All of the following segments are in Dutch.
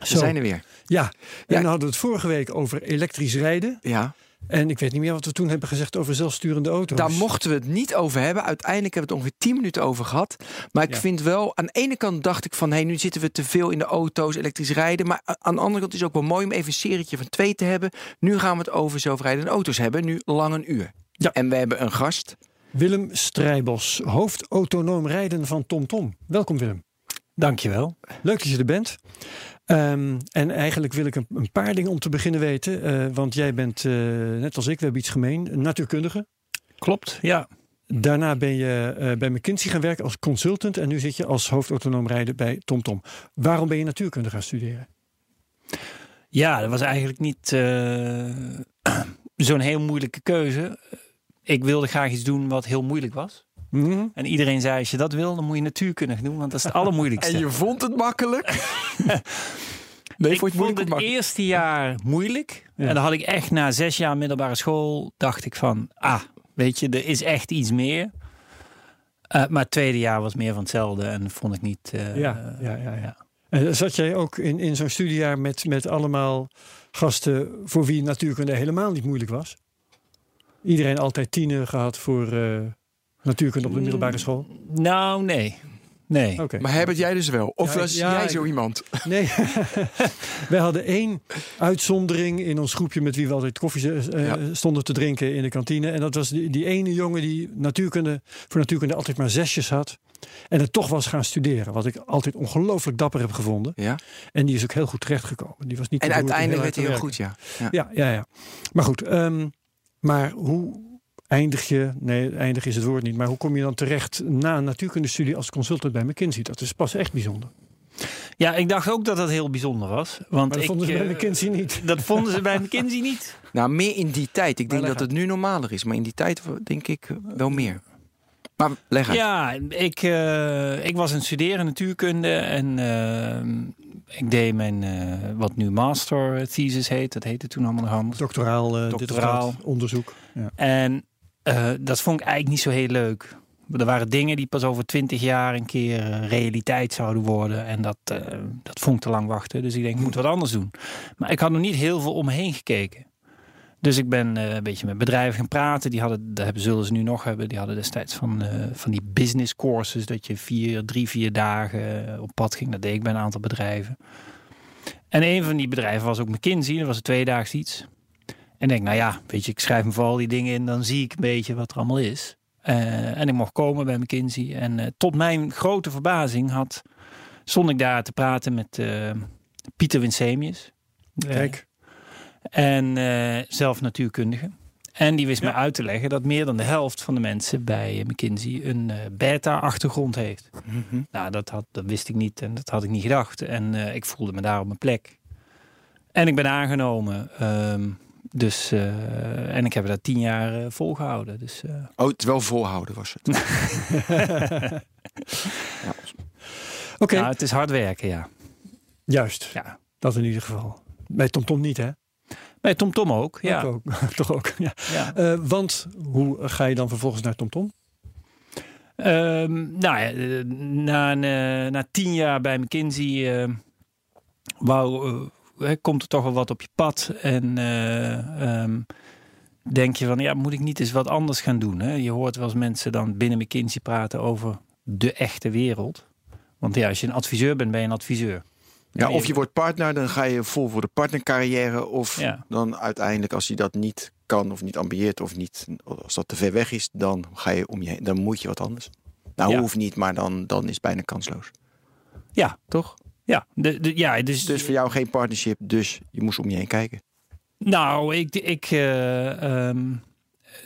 We Zo. zijn er weer. Ja, en dan hadden we het vorige week over elektrisch rijden. Ja, En ik weet niet meer wat we toen hebben gezegd over zelfsturende auto's. daar mochten we het niet over hebben. Uiteindelijk hebben we het ongeveer 10 minuten over gehad. Maar ik Ja. vind wel, aan de ene kant dacht ik van... hé, nu zitten we te veel in de auto's, elektrisch rijden. Maar aan de andere kant is het ook wel mooi om even een serietje van twee te hebben. Nu gaan we het over zelfrijdende auto's hebben. Nu lang een uur. Ja. En we hebben een gast. Willem Strijbos, hoofd autonoom rijden van TomTom. Welkom Willem. Dankjewel. Leuk dat je er bent. Ehm, en eigenlijk wil ik een, een paar dingen om te beginnen weten. eh, want jij bent, eh, net als ik, we hebben iets gemeen, een natuurkundige. Klopt, ja. Daarna ben je eh, bij McKinsey gaan werken als consultant. En nu zit je als hoofd autonoom rijden bij TomTom. Waarom ben je natuurkunde gaan studeren? Ja, dat was eigenlijk niet zo'n heel moeilijke keuze. Ik wilde graag iets doen wat heel moeilijk was. Mhm. En iedereen zei, als je dat wil, dan moet je natuurkunde doen, want dat is het allermoeilijkste. En je vond het makkelijk? nee, ik vond het vond het eerste jaar moeilijk. Ja. En dan had ik echt na zes jaar middelbare school, dacht ik van, ah, weet je, er is echt iets meer. Eh, maar het tweede jaar was meer van hetzelfde en vond ik niet... eh, Ja, ja, ja, ja. ja. En zat jij ook in, in zo'n studiejaar met, met allemaal gasten voor wie natuurkunde helemaal niet moeilijk was? Iedereen altijd tienen gehad voor eh, natuurkunde op de middelbare school? Nou, nee. Nee. Oké. Maar Herbert, jij dus wel? Of Ja, was ja, jij zo iemand? Nee, wij hadden één uitzondering in ons groepje met wie we altijd koffie eh, Ja. stonden te drinken in de kantine. En dat was die, die ene jongen die natuurkunde, voor natuurkunde altijd maar zesjes had. En het toch was gaan studeren. Wat ik altijd ongelooflijk dapper heb gevonden. Ja. En die is ook heel goed terechtgekomen. Die was niet En uiteindelijk werd hij heel goed, ja. Ja, ja, ja. Maar goed, ehm, maar hoe eindig je, nee, eindig is het woord niet, maar hoe kom je dan terecht na een natuurkundestudie als consultant bij McKinsey? Dat is pas echt bijzonder. Ja, ik dacht ook dat dat heel bijzonder was. Want Maar dat ik, vonden ze bij eh, McKinsey niet. Dat vonden ze bij McKinsey niet. Nou, meer in die tijd. Ik denk dat het nu normaler is. Maar in die tijd denk ik wel meer. Maar leg uit. Ja, ik, eh, ik was het studeren natuurkunde en eh, ik deed mijn, eh, wat nu master thesis heet. Dat heette toen allemaal nog anders. Doctoraal, Doctoraal. onderzoek. Ja. En eh, dat vond ik eigenlijk niet zo heel leuk. Er waren dingen die pas over twintig jaar een keer eh, realiteit zouden worden. En dat, eh, dat vond ik te lang wachten. Dus ik denk, ik moet wat anders doen. Maar ik had nog niet heel veel om me heen gekeken. Dus ik ben een beetje met bedrijven gaan praten. Die hadden, dat hebben, zullen ze nu nog hebben. Die hadden destijds van, van die business courses. Dat je vier, drie, vier dagen op pad ging. Dat deed ik bij een aantal bedrijven. En een van die bedrijven was ook McKinsey. Dat was een tweedaags iets. En denk, nou ja, weet je, ik schrijf me voor al die dingen in. Dan zie ik een beetje wat er allemaal is. Eh, en ik mocht komen bij McKinsey. En eh, tot mijn grote verbazing had, stond ik daar te praten met eh, Pieter Winsemius. Kijk, en zelf natuurkundige. En die wist mij uit te leggen dat meer dan de helft van de mensen bij McKinsey een beta-achtergrond heeft. Mhm. Nou, dat, had, dat wist ik niet en dat had ik niet gedacht. En ik voelde me daar op mijn plek. En ik ben aangenomen. ehm, dus, eh, en ik heb dat tien jaar eh, volgehouden. Dus, eh, Oh, het wel volhouden was het. oké, nou, het is hard werken, ja. juist. ja. Dat in ieder geval. Bij TomTom niet, hè? Bij Tom Tom ook, ja. Ook, ook. Toch ook, ja. ja. Eh, want hoe ga je dan vervolgens naar TomTom? Ehm, nou ja, na, een, eh, na tien jaar bij McKinsey eh, wou, hè, komt er toch wel wat op je pad. En eh, ehm, denk je van, ja, moet ik niet eens wat anders gaan doen? Hè? Je hoort wel eens mensen dan binnen McKinsey praten over de echte wereld. Want ja, als je een adviseur bent, ben je een adviseur. Ja, of je wordt partner, dan ga je vol voor de partnercarrière. Of Ja. dan uiteindelijk, als je dat niet kan of niet ambieert of niet, als dat te ver weg is, dan ga je om je heen. Dan moet je wat anders. Nou, Ja. hoeft niet, maar dan, dan is het bijna kansloos. Ja, Toch? Ja, de, de, ja dus, Dus voor jou geen partnership, dus je moest om je heen kijken. Nou, ik, ik, eh, ehm,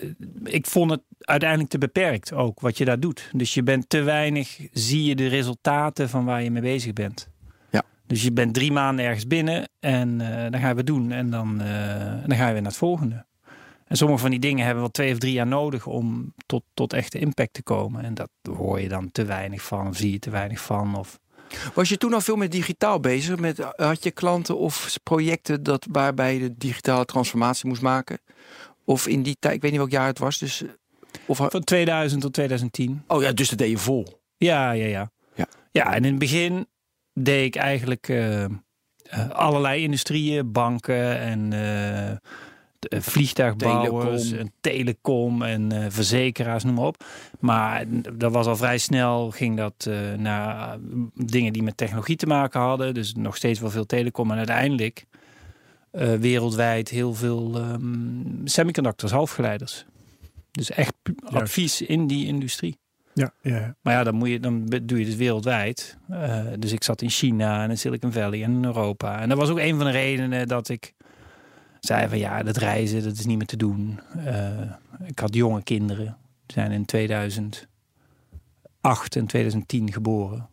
eh, ik vond het uiteindelijk te beperkt ook wat je daar doet. Dus je bent te weinig, zie je de resultaten van waar je mee bezig bent. Ja. Dus je bent drie maanden ergens binnen en eh, dan gaan we doen. En dan, eh, dan ga je weer naar het volgende. En sommige van die dingen hebben wel twee of drie jaar nodig om tot, tot echte impact te komen. En dat hoor je dan te weinig van, of zie je te weinig van. Of... Was je toen al veel met digitaal bezig? Met, had je klanten of projecten dat, waarbij je de digitale transformatie moest maken? Of in die tijd, ik weet niet welk jaar het was. Dus, of, Van 2000 tot 2010. oh ja, dus dat deed je vol. Ja, ja, ja. Ja. Ja, en in het begin deed ik eigenlijk eh, eh, allerlei industrieën, banken en eh, eh, vliegtuigbouwers, Telecom. en telecom en eh, verzekeraars, noem maar op. Maar dat was al vrij snel, ging dat eh, naar dingen die met technologie te maken hadden. Dus nog steeds wel veel telecom. En uiteindelijk eh, wereldwijd heel veel ehm, semiconductors, halfgeleiders. Dus echt advies in die industrie. Ja, ja. Maar ja, dan, moet je, dan doe je het wereldwijd. Eh, dus ik zat in China en in Silicon Valley en in Europa. En dat was ook een van de redenen dat ik zei van ja, dat reizen, dat is niet meer te doen. Eh, ik had jonge kinderen. Die zijn in 2008 en 2010 geboren.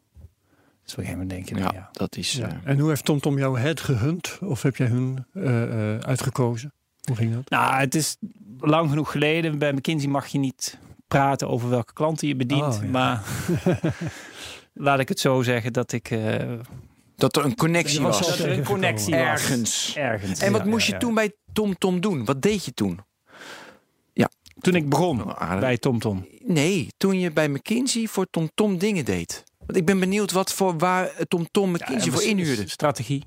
Dus op een gegeven moment denk je, Ja, nou ja. dat is... Ja. eh, En hoe heeft TomTom jou het gehunt? Of heb jij hun eh, eh, uitgekozen? Hoe ging dat? Nou, het is lang genoeg geleden. Bij McKinsey mag je niet praten over welke klanten je bedient. Oh, ja. Maar laat ik het zo zeggen dat ik... dat er een connectie was was. al dat er een connectie was. Ergens. Ergens. En wat ja, moest ja, je ja. toen bij TomTom doen? Wat deed je toen? Toen ik begon aardig. bij TomTom. Nee, toen je bij McKinsey voor TomTom dingen deed. Want ik ben benieuwd wat voor waar TomTom McKinsey voor inhuurde. Strategie.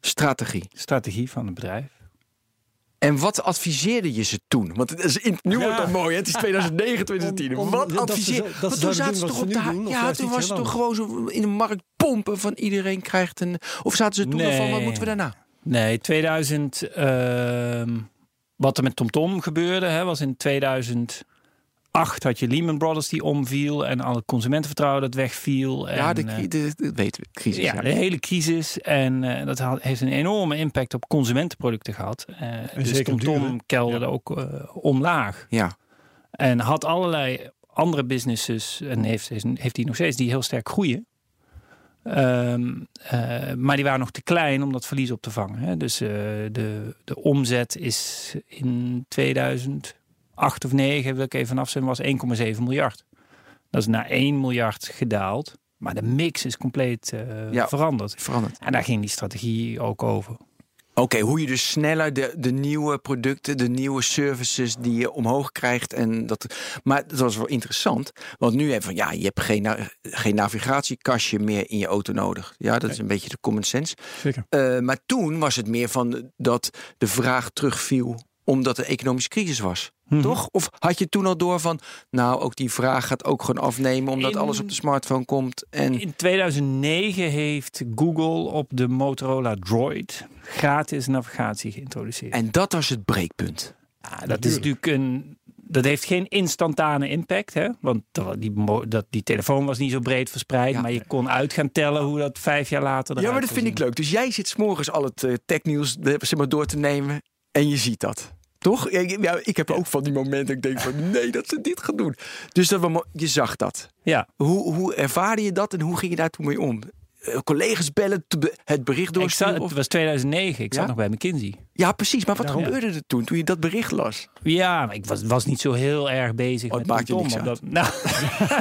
Strategie. Strategie van het bedrijf. En wat adviseerde je ze toen? Want het is in, nu wordt het mooi, hè? het is 2009, 2010. Om- om- wat adviseerde Want toen zaten ze toch op de doen, Ja, toen was het toch gewoon zo in de markt pompen van iedereen krijgt een. Of zaten ze toen Nee. van wat moeten we daarna? Nee, 2000. ehm, wat er met TomTom gebeurde, hè, was in 2008 had je Lehman Brothers die omviel en al het consumentenvertrouwen dat wegviel. ja, en, de, eh, de, de- dat weten we. Crisis. ja, ja. de hele crisis. En eh, dat had- heeft een enorme impact op consumentenproducten gehad. Eh dus zeker TomTom kelderde ook omlaag. ja. En had allerlei andere businesses, en heeft, heeft die nog steeds, die heel sterk groeien. Ehm, eh, maar die waren nog te klein om dat verlies op te vangen. Hè. Dus eh, de, de omzet is in 2008 of 9, wil ik even afzetten, was 1,7 miljard. Dat is naar 1 miljard gedaald. Maar de mix is compleet eh, Ja. veranderd. veranderd. En daar ging die strategie ook over. Oké, hoe je dus sneller de, de nieuwe producten, de nieuwe services die je omhoog krijgt. En dat, maar dat was wel interessant. Want nu even ja, je hebt geen, geen navigatiekastje meer in je auto nodig. Ja, dat is een beetje de common sense. Zeker. Eh, maar toen was het meer van dat de vraag terugviel omdat er economische crisis was. Mhm. Toch? Of had je toen al door van, nou, ook die vraag gaat ook gewoon afnemen omdat In- alles op de smartphone komt. En In 2009 heeft Google op de Motorola Droid gratis navigatie geïntroduceerd. En dat was het breekpunt. Ja, dat is natuurlijk een. Dat heeft geen instantane impact, hè? Want die, dat, die telefoon was niet zo breed verspreid, Ja. maar je kon uit gaan tellen hoe dat vijf jaar later. Ja, maar dat vind ik leuk. Dus jij zit s'morgens al het eh, technieuws eh, zeg maar, door te nemen en je ziet dat. Toch? Ik- ja, ik heb ook van die momenten ik denk van nee, dat ze dit gaan doen. Dus dat we, je zag dat. Ja, Hoe, hoe ervaarde je dat en hoe ging je daar toen mee om? Eh, collega's bellen, het bericht doorsturen? het was 2009. Ik zat nog bij McKinsey. Ja, precies. Maar wat Daarom. gebeurde er toen, toen je dat bericht las? Ja, maar ik was, was niet zo heel erg bezig Oh, met maakt niks op dat, nou,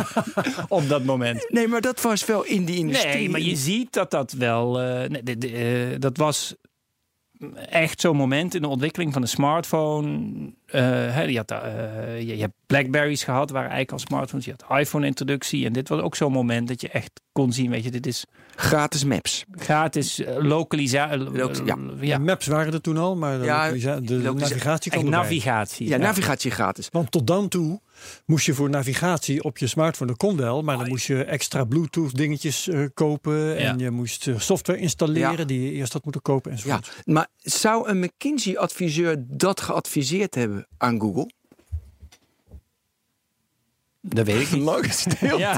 op dat moment. Nee, maar dat was wel in die industrie. Nee, maar je ziet dat dat wel. eh, nee, de- de- eh, dat was echt zo'n moment in de ontwikkeling van de smartphone. Eh, hè, je, had, eh, je, je hebt Blackberries gehad, waren eigenlijk al smartphones. Je had iPhone-introductie. En dit was ook zo'n moment dat je echt kon zien: weet je, dit is Gratis maps. gratis uh, lokalisatie. Local- ja. ja. Maps waren er toen al, maar de, Ja, de navigatie kwam navigatie. Ja, navigatie gratis. Want tot dan toe moest je voor navigatie op je smartphone, dat kon wel, maar dan moest je extra Bluetooth dingetjes eh, kopen en je moest eh, software installeren Ja. die je eerst had moeten kopen Ja, enzovoort. maar zou een McKinsey-adviseur dat geadviseerd hebben aan Google? Dat weet ik niet. Lange stilte. Ja,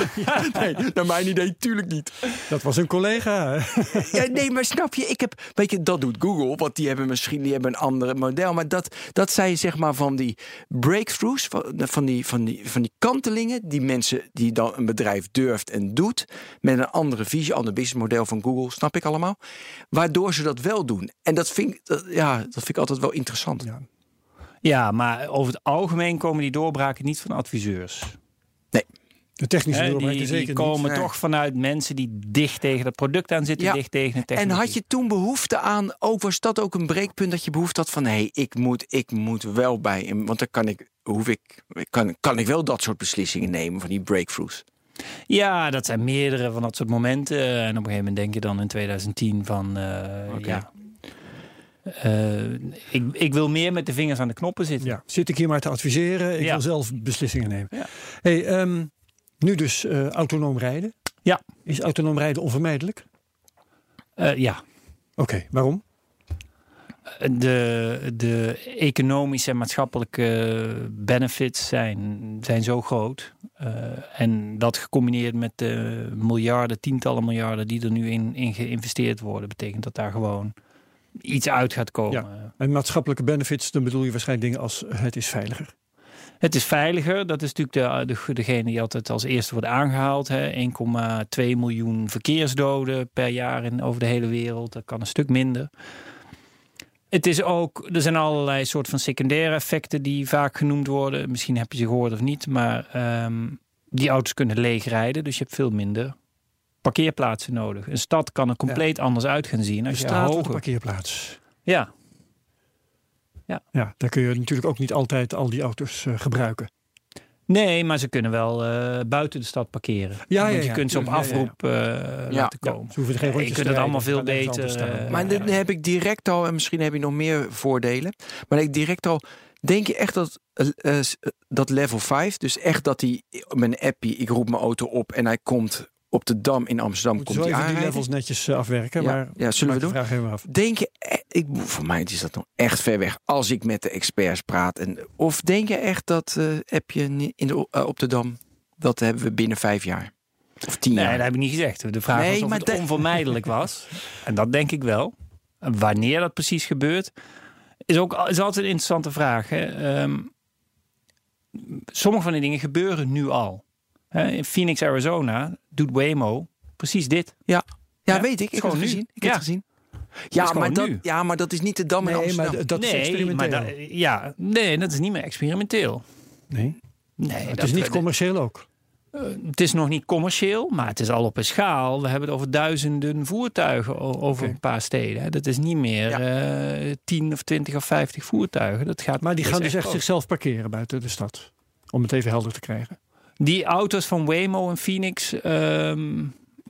Nee, naar mijn idee tuurlijk niet. Dat was een collega. Ja, nee, maar snap je, ik heb, weet je, dat doet Google, want die hebben misschien die hebben een ander model. Maar dat, dat zijn zeg maar van die breakthroughs, van, van, die, van, die, van die kantelingen die mensen, die dan een bedrijf durft en doet, met een andere visie, ander businessmodel van Google, snap ik allemaal. Waardoor ze dat wel doen. En dat vind dat, ja, dat vind ik altijd wel interessant. Ja. Ja, maar over het algemeen komen die doorbraken niet van adviseurs. De technische Hè, doorbraak die, die komen Nee. toch vanuit mensen die dicht tegen het product aan zitten, Ja. dicht tegen de En technologie. had je toen behoefte aan, ook was dat ook een breekpunt dat je behoefte had van, hé, hey, ik, moet, ik moet wel bij, hem, want dan kan ik, hoef ik, kan, kan ik wel dat soort beslissingen nemen van die breakthroughs. Ja, dat zijn meerdere van dat soort momenten. En op een gegeven moment denk je dan in 2010 van, eh, ja... eh, ik, ik wil meer met de vingers aan de knoppen zitten. Ja, zit ik hier maar te adviseren. Ik Ja. wil zelf beslissingen nemen. Ja. Hey, ehm, nu dus eh, autonoom rijden. Ja. Is autonoom rijden onvermijdelijk? Eh, ja. Oké, waarom? De, de economische en maatschappelijke benefits zijn, zijn zo groot. En dat gecombineerd met de miljarden, tientallen miljarden die er nu in, in geïnvesteerd worden, betekent dat daar gewoon iets uit gaat komen. En maatschappelijke benefits, dan bedoel je waarschijnlijk dingen als het is veiliger. Het is veiliger. Dat is natuurlijk de, de, degene die altijd als eerste wordt aangehaald. hè. 1,2 miljoen verkeersdoden per jaar in, over de hele wereld. Dat kan een stuk minder. Het is ook, er zijn allerlei soort van secundaire effecten die vaak genoemd worden. Misschien heb je ze gehoord of niet. Maar ehm, die auto's kunnen leeg rijden. Dus je hebt veel minder parkeerplaatsen nodig. Een stad kan er compleet anders uit gaan zien. Als je straat of een hoger... parkeerplaats. Ja, Ja, daar kun je natuurlijk ook niet altijd al die auto's eh, gebruiken. Nee, maar ze kunnen wel eh, buiten de stad parkeren. Ja, Want ja, je ja, kunt ze op ja, ja, ja. afroep eh, Ja. laten komen. Ze hoeven er geen je rondjes kunt te het allemaal veel beter. Maar ja. dan heb ik direct al, en misschien heb je nog meer voordelen. Maar ik direct al, denk je echt dat, dat level 5, dus echt dat hij met een appie, ik roep mijn auto op en hij komt op de Dam in Amsterdam, Moeten komt zo even die aanrijden? levels netjes eh, afwerken. Ja, maar ja, zullen we doen? Vraag helemaal af. Denk je, e- ik, voor mij is dat nog echt ver weg als ik met de experts praat. En, of denk je echt dat eh appje ni- in de, eh, op de Dam, dat hebben we binnen vijf jaar? Of tien Nee, jaar? dat heb ik niet gezegd. De vraag Nee, was of het de- onvermijdelijk was. En dat denk ik wel. En Wanneer dat precies gebeurt, is ook is altijd een interessante vraag. Hè. Ehm, sommige van die dingen gebeuren nu al. In Phoenix, Arizona doet Waymo precies dit. Ja, Ja, weet ik. Ik heb gewoon het nu. gezien. Ik Ja. heb het gezien. is Ja, maar dat, nu. ja, maar dat is niet de Dam in Nee, Amsterdam. maar dat is nee, experimenteel. maar dat, ja, nee, dat is niet meer experimenteel. nee, Nee, het dat- is niet commercieel ook. Het is nog niet commercieel, maar het is al op een schaal. We hebben het over duizenden voertuigen over een paar steden. Dat is niet meer Ja. eh 10 of 20 of 50 voertuigen. Dat gaat, Maar die dat gaan is dus echt groot. zichzelf parkeren buiten de stad. Om het even helder te krijgen. Die auto's van Waymo en Phoenix, ehm,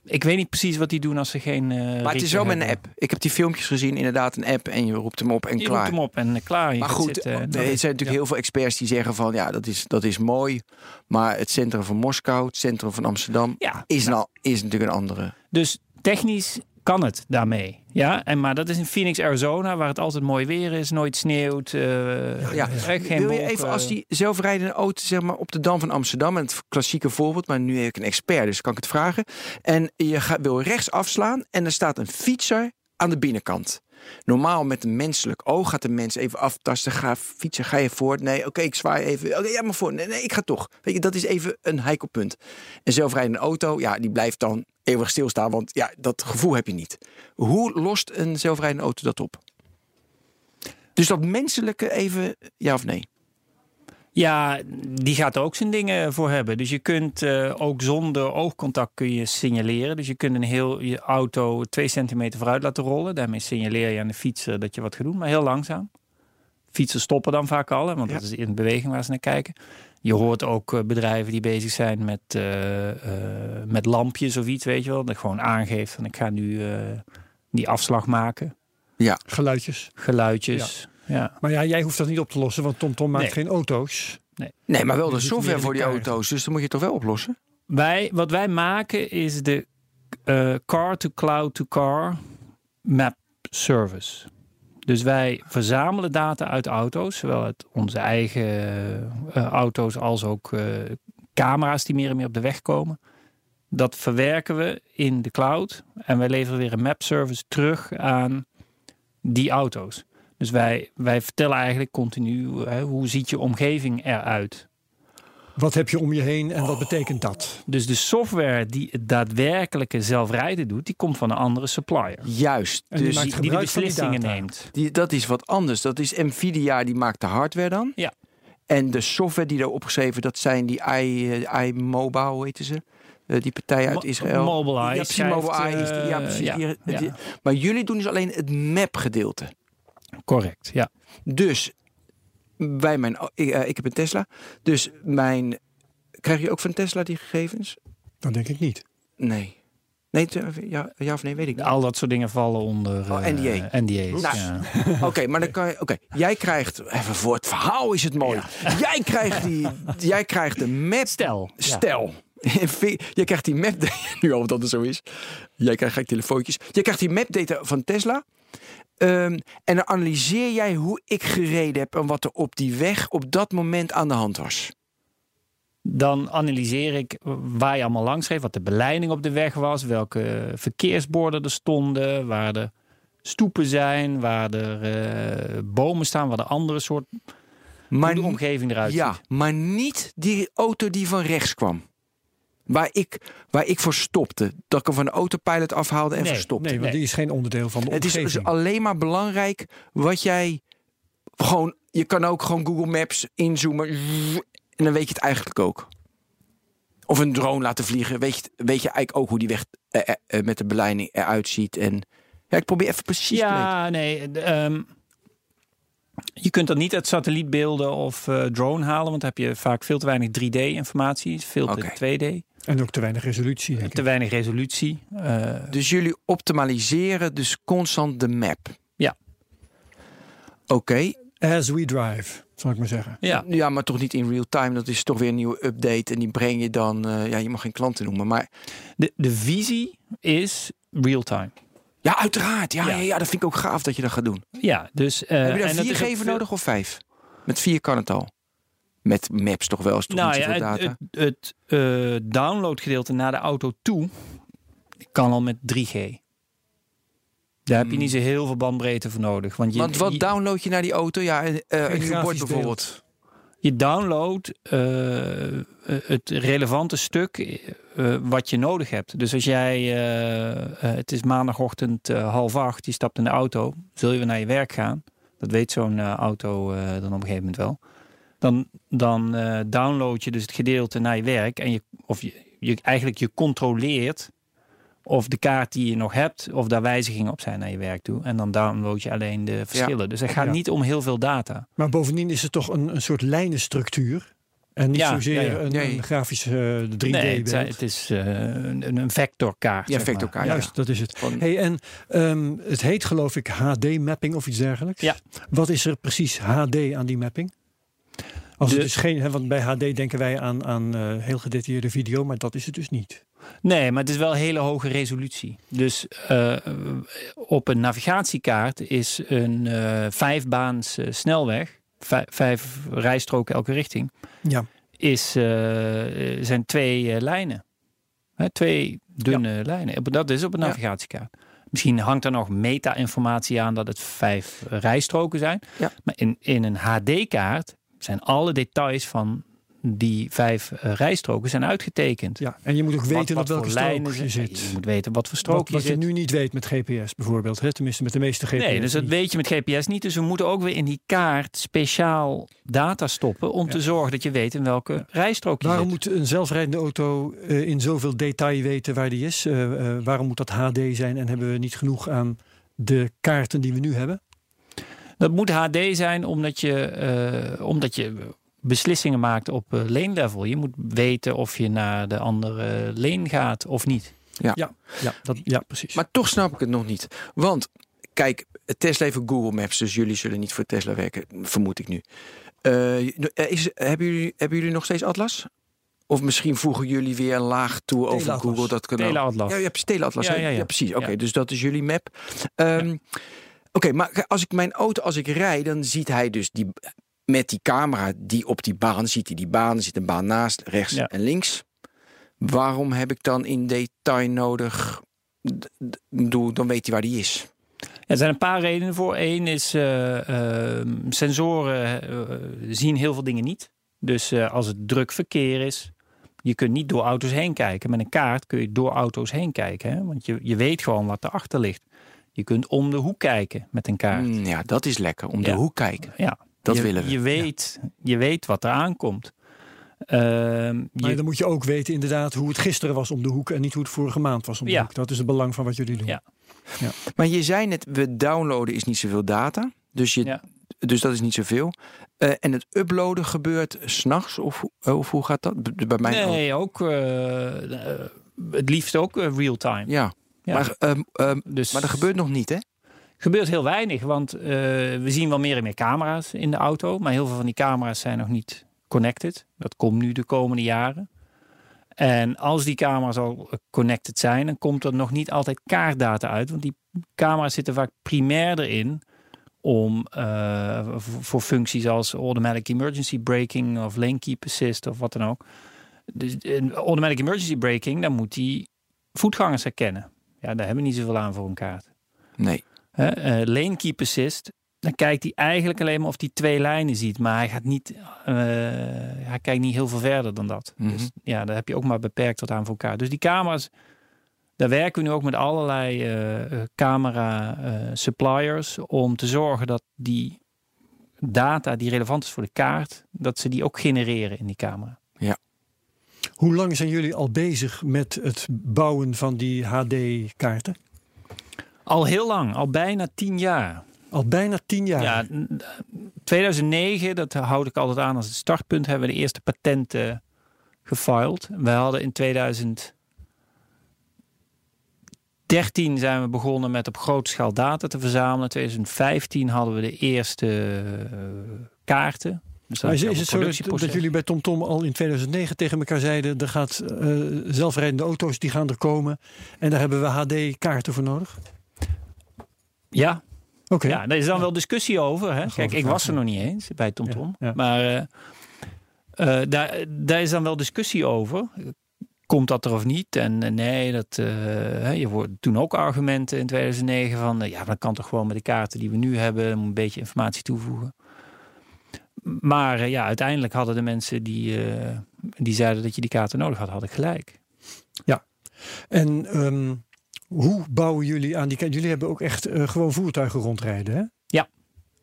ik weet niet precies wat die doen als ze geen. eh, Maar het is wel met een app. Ik heb die filmpjes gezien, inderdaad, een app. En je roept hem op en Je klaar. roept hem op en eh, klaar. Je Maar goed, zitten en er zijn natuurlijk heel veel experts die zeggen van... ja, dat is, dat is mooi, maar het centrum van Moskou, het centrum van Amsterdam... Ja, is, nou, is natuurlijk een andere. Dus technisch kan het daarmee. Ja, en, maar dat is in Phoenix, Arizona, waar het altijd mooi weer is, nooit sneeuwt. eh, Ja, echt geen Wil je even als die zelfrijdende auto zeg maar, op de Dam van Amsterdam... en het klassieke voorbeeld, maar nu heb ik een expert, dus kan ik het vragen... en je gaat, wil rechts afslaan en er staat een fietser aan de binnenkant... Normaal met een menselijk oog gaat de mens even aftasten. Ga fietsen, ga je voort? Nee, oké, ik zwaai even. Oké, ja, maar voor. Nee, nee, ik ga toch. Weet je, dat is even een heikel punt. Een zelfrijdende auto, ja, die blijft dan eeuwig stilstaan. Want ja, dat gevoel heb je niet. Hoe lost een zelfrijdende auto dat op? Dus dat menselijke even, ja of nee? Ja, die gaat er ook zijn dingen voor hebben. Dus je kunt eh, ook zonder oogcontact kun je signaleren. Dus je kunt een heel je auto twee centimeter vooruit laten rollen. Daarmee signaleer je aan de fietser dat je wat gaat doen, maar heel langzaam. Fietsers stoppen dan vaak al, hè, want Ja. dat is in beweging waar ze naar kijken. Je hoort ook eh, bedrijven die bezig zijn met, eh, eh, met lampjes of iets, weet je wel. Dat gewoon aangeeft van ik ga nu eh, die afslag maken. Geluidjes. Geluidjes. Ja. Maar ja, jij hoeft dat niet op te lossen, want TomTom maakt Nee. geen auto's. Nee, maar wel de software voor die auto's. Dus dan moet je toch wel oplossen? Wij, wat wij maken is de eh, car-to-cloud-to-car map service. Dus wij verzamelen data uit auto's, zowel uit onze eigen eh, auto's als ook eh, camera's die meer en meer op de weg komen. Dat verwerken we in de cloud en wij leveren weer een map service terug aan die auto's. Dus wij, wij vertellen eigenlijk continu hè, hoe ziet je omgeving eruit. Wat heb je om je heen en wat betekent dat? Dus de software die het daadwerkelijke zelfrijden doet, die komt van een andere supplier. Juist. En die dus Die, die de die beslissingen neemt. die, dat is wat anders. Dat is Nvidia, die maakt de hardware dan. Ja. En de software die daar opgeschreven, dat zijn die i, eh, iMobile, hoe heet ze? Eh, die partij uit Mo- Israël. Mobileye Ja, precies, schrijft, Mobileye. is die- ja, eh, precies. ja, die- ja. die- maar jullie doen dus alleen het map-gedeelte. Correct, ja. Dus bij mijn, ik, eh, ik heb een Tesla. Dus mijn, krijg je ook van Tesla die gegevens? Dat denk ik niet. Nee. Nee, te- ja, ja of nee, weet ik niet. Al dat soort dingen vallen onder Oh, eh, NDA. NDA's. Nou, ja. Oké, maar dan kan je. Oké, jij krijgt. Even voor het verhaal is het mooi. Jij krijgt die. Jij krijgt de map. Stel. ja. Stel. Jij krijgt die map. Nu al dat het zo is. Jij krijgt gek telefoontjes. Jij krijgt die map data van Tesla. Ehm, en dan analyseer jij hoe ik gereden heb en wat er op die weg op dat moment aan de hand was. Dan analyseer ik waar je allemaal langs reed, wat de beleiding op de weg was, welke verkeersborden er stonden, waar er stoepen zijn, waar er eh, bomen staan, waar er andere soort Maar de omgeving eruit Ja, ziet. maar niet die auto die van rechts kwam. Waar ik, waar ik voor stopte. Dat ik hem van de autopilot afhaalde en Nee, verstopte. Nee, want Nee. die is geen onderdeel van de Het is dus alleen maar belangrijk wat jij gewoon. Je kan ook gewoon Google Maps inzoomen en dan weet je het eigenlijk ook. Of een drone laten vliegen, weet je, weet je eigenlijk ook hoe die weg eh, eh, eh, met de beleiding eruit ziet. En ja, ik probeer even precies te. Ja, nee. ehm, je kunt dat niet uit satellietbeelden of drone halen, want dan heb je vaak veel te weinig 3D-informatie, veel te Oké. 2D, En ook te weinig resolutie, denk te ik. weinig resolutie. Eh, Dus jullie optimaliseren dus constant de map. Ja. Oké, As we drive, zal ik maar zeggen. ja. ja, maar toch niet in real time. Dat is toch weer een nieuwe update en die breng je dan. eh, ja, je mag geen klanten noemen, maar De, de visie is real-time. ja, uiteraard. Ja, ja. Ja. Ja, dat vind ik ook gaaf dat je dat gaat doen. Ja, dus. eh, Heb je daar vier geven veel- nodig of vijf? Met vier kan het al. Met maps toch wel, is toch Nou ja, zoveel het, data. het, het eh, downloadgedeelte naar de auto toe kan al met 3G. Daar heb je niet zo heel veel bandbreedte voor nodig. Want, je, Hmm. Want wat je, download je naar die auto? Ja, eh, een nieuw bord grafisch bijvoorbeeld. je downloadt eh, het relevante stuk wat je nodig hebt. Dus als jij, het is maandagochtend half acht, je stapt in de auto, zul je weer naar je werk gaan. Dat weet zo'n auto dan op een gegeven moment wel. Dan, dan eh, download je dus het gedeelte naar je werk en je, of je, je eigenlijk je controleert of de kaart die je nog hebt, of daar wijzigingen op zijn naar je werk toe. En dan download je alleen de verschillen. Dus het gaat Ja. niet om heel veel data. Maar bovendien is het toch een, een soort lijnenstructuur. En niet Ja, zozeer ja, ja. Een, Nee. een grafische 3D Nee, het, het is eh, een, een vectorkaart. Ja, vectorkaart. Juist, dat is het. Van- Hey, en ehm, het heet geloof ik HD-mapping of iets dergelijks. Ja. Wat is er precies HD aan die mapping? Als De- het is geen, hè, want bij HD denken wij aan, aan eh, heel gedetailleerde video, maar dat is het dus niet. Nee, maar het is wel hele hoge resolutie. Dus eh, op een navigatiekaart is een eh, vijfbaans snelweg, vij- vijf rijstroken elke richting, Ja. is, zijn twee lijnen. Hè, twee dunne lijnen. Dat is op een Ja. navigatiekaart. Misschien hangt er nog meta-informatie aan dat het vijf rijstroken zijn. Ja. Maar in, in een HD-kaart zijn alle details van die vijf eh, rijstroken zijn uitgetekend. ja. En je moet ook weten wat op welke strook je zit. Je moet weten wat voor strook Wat, wat je je nu niet weet met GPS bijvoorbeeld. Hè? Tenminste met de meeste GPS. Nee, dus dat niet. weet je met GPS niet. Dus we moeten ook weer in die kaart speciaal data stoppen om te zorgen dat je weet in welke rijstrook je Waarom zit. moet een zelfrijdende auto eh, in zoveel detail weten waar die is? Eh, waarom moet dat HD zijn en hebben we niet genoeg aan de kaarten die we nu hebben? Dat moet HD zijn omdat je, eh, omdat je beslissingen maakt op eh, lane level. Je moet weten of je naar de andere lane gaat of niet. Ja, ja, dat, ja precies. Maar toch snap ik het nog niet. Want, kijk, Tesla heeft Google Maps, dus jullie zullen niet voor Tesla werken, vermoed ik nu. Eh, is, hebben, jullie, hebben jullie nog steeds Atlas? Of misschien voegen jullie weer een laag toe over. Google dat kanaal? Teleatlas. Ja, je hebt Teleatlas. Ja, hè? ja, ja. precies. Oké, Ja. dus dat is jullie map. Ehm, Oké, maar als ik mijn auto, als ik rijd, dan ziet hij dus die met die camera die op die baan ziet, die, die baan, er zit een baan naast, rechts Ja. en links. Waarom heb ik dan in detail nodig? Doe- Dan weet hij waar die is. Ja, er zijn een paar redenen voor. Eén is eh, sensoren eh, zien heel veel dingen niet. Dus eh, als het druk verkeer is, je kunt niet door auto's heen kijken. Met een kaart kun je door auto's heen kijken. Hè? Want je, je weet gewoon wat erachter ligt. Je kunt om de hoek kijken met een kaart. Mm, ja, dat is lekker. Om de Ja. hoek kijken. Ja, Dat je, willen we. Je weet, je weet wat er aankomt. Ehm, Maar je- dan moet je ook weten inderdaad hoe het gisteren was om de hoek en niet hoe het vorige maand was om de Ja. hoek. Dat is het belang van wat jullie doen. Ja. Maar je zei net, we downloaden is niet zoveel data. Dus, je, Ja. dus dat is niet zoveel. Eh, en het uploaden gebeurt s'nachts? Of, of hoe gaat dat? Bij mij ook. nee, ook eh, eh, het liefst ook real-time. Ja. Ja. Maar, ehm, Dus maar dat gebeurt nog niet, hè? gebeurt heel weinig, want eh, we zien wel meer en meer camera's in de auto. Maar heel veel van die camera's zijn nog niet connected. Dat komt nu de komende jaren. En als die camera's al connected zijn, dan komt er nog niet altijd kaartdata uit. Want die camera's zitten vaak primair erin om eh, voor, voor functies als automatic emergency braking of lane keep assist of wat dan ook. Dus in automatic emergency braking, dan moet die voetgangers herkennen. Ja, daar hebben we niet zoveel aan voor een kaart. Nee. Hè, eh, lane keep assist, dan kijkt hij eigenlijk alleen maar of hij twee lijnen ziet. Maar hij gaat niet, eh, hij kijkt niet heel veel verder dan dat. Mhm. Dus ja, daar heb je ook maar beperkt tot aan voor elkaar. Dus die camera's, daar werken we nu ook met allerlei eh, camera suppliers om te zorgen dat die data die relevant is voor de kaart, dat ze die ook genereren in die camera. Hoe lang zijn jullie al bezig met het bouwen van die HD-kaarten? Al heel lang, al bijna tien jaar. Al bijna tien jaar. Ja, n- 2009, dat houd ik altijd aan als het startpunt, hebben we de eerste patenten gefiled. We hadden in 2013 zijn we begonnen met op grote schaal data te verzamelen. In 2015 hadden we de eerste eh, kaarten. Dus Maar is, het zo dat, dat jullie bij TomTom al in 2009 tegen elkaar zeiden... er gaat eh, zelfrijdende auto's, die gaan er komen. En daar hebben we HD-kaarten voor nodig? Ja, Oké. Ja, daar is dan wel discussie over. Hè? Kijk, ik was er nog niet eens bij TomTom. Ja, ja. Maar eh, eh, daar, daar is dan wel discussie over. Komt dat er of niet? En nee, dat, je hoort toen ook argumenten in 2009 van... eh, ja, dan kan toch gewoon met de kaarten die we nu hebben... een beetje informatie toevoegen. Maar eh, ja, uiteindelijk hadden de mensen die, eh, die zeiden dat je die kaarten nodig had, hadden gelijk. En ehm, hoe bouwen jullie aan die kaarten? Jullie hebben ook echt eh, gewoon voertuigen rondrijden, hè? Ja.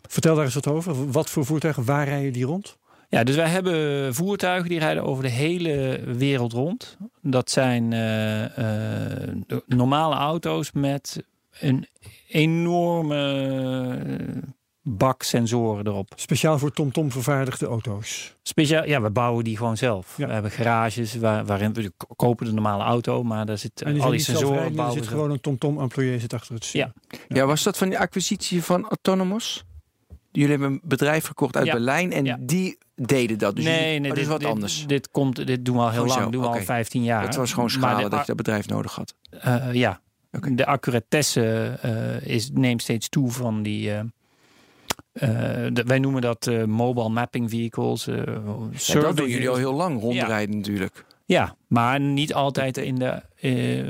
Vertel daar eens wat over. Wat voor voertuigen? Waar rijden die rond? Ja, dus wij hebben voertuigen die rijden over de hele wereld rond. Dat zijn normale auto's met een enorme bak sensoren erop. Speciaal voor TomTom vervaardigde auto's. Speciaal, ja, we bouwen die gewoon zelf. Ja. We hebben garages waar, waarin we kopen de normale auto, maar daar zit En die al die sensoren er zit gewoon een TomTom-employé zit achter het stuur. Ja. Ja. was dat van die acquisitie van Autonomous? Jullie hebben een bedrijf gekocht uit Ja. Berlijn en Ja. die deden dat. Dus nee, jullie- nee, oh, dit is wat dit, anders. Dit, komt, dit doen we al heel lang, zo, doen we al 15 jaar. Het was gewoon Maar schalen de- dat je dat bedrijf nodig had. Eh, ja, Oké. de accuratesse eh, is, neemt steeds toe van die. eh, eh, de- wij noemen dat eh, mobile mapping vehicles. eh Ja, survey dat doen jullie al heel lang rondrijden natuurlijk. Ja, maar niet altijd in de,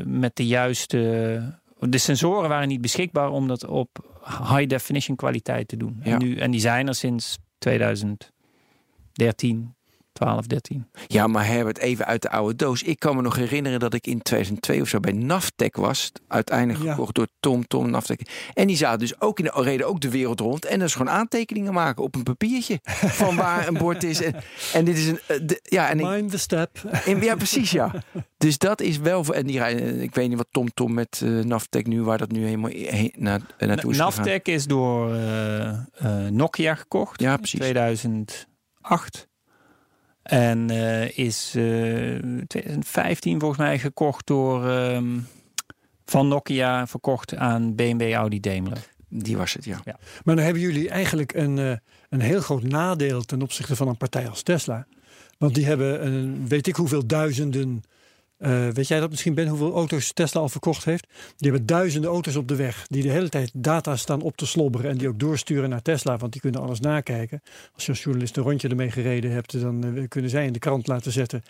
met de juiste. De sensoren waren niet beschikbaar om dat op high definition kwaliteit te doen. Ja. En, nu, en die zijn er sinds 2013, 12, 13. Ja, maar Herbert, even uit de oude doos. Ik kan me nog herinneren dat ik in 2002 of zo bij Naftec was. Uiteindelijk Ja. gekocht door Tom Tom Naftec. En die zaten dus ook in de reden ook de wereld rond. En dat is gewoon aantekeningen maken op een papiertje. van waar een bord is. En, en dit is een... eh, de- ja, en ik, Mind the step. in- ja, precies, ja. Dus dat is wel... voor- En die rijden, ik weet niet wat Tom Tom met eh Naftec nu... waar dat nu helemaal heen, na, naartoe is gegaan. Naftec is door eh, eh, Nokia gekocht. Ja, in precies. 2008. En eh, is eh 2015 volgens mij gekocht door ehm, van Nokia verkocht aan BMW Audi Daimler. Die was het, ja. Maar dan hebben jullie eigenlijk een, eh, een heel groot nadeel ten opzichte van een partij als Tesla. Want die hebben een, weet ik hoeveel duizenden Eh, weet jij dat misschien, Ben, hoeveel auto's Tesla al verkocht heeft? Die hebben duizenden auto's op de weg. Die de hele tijd data staan op te slobberen. En die ook doorsturen naar Tesla. Want die kunnen alles nakijken. Als je als journalist een rondje ermee gereden hebt. Dan eh, kunnen zij in de krant laten zetten.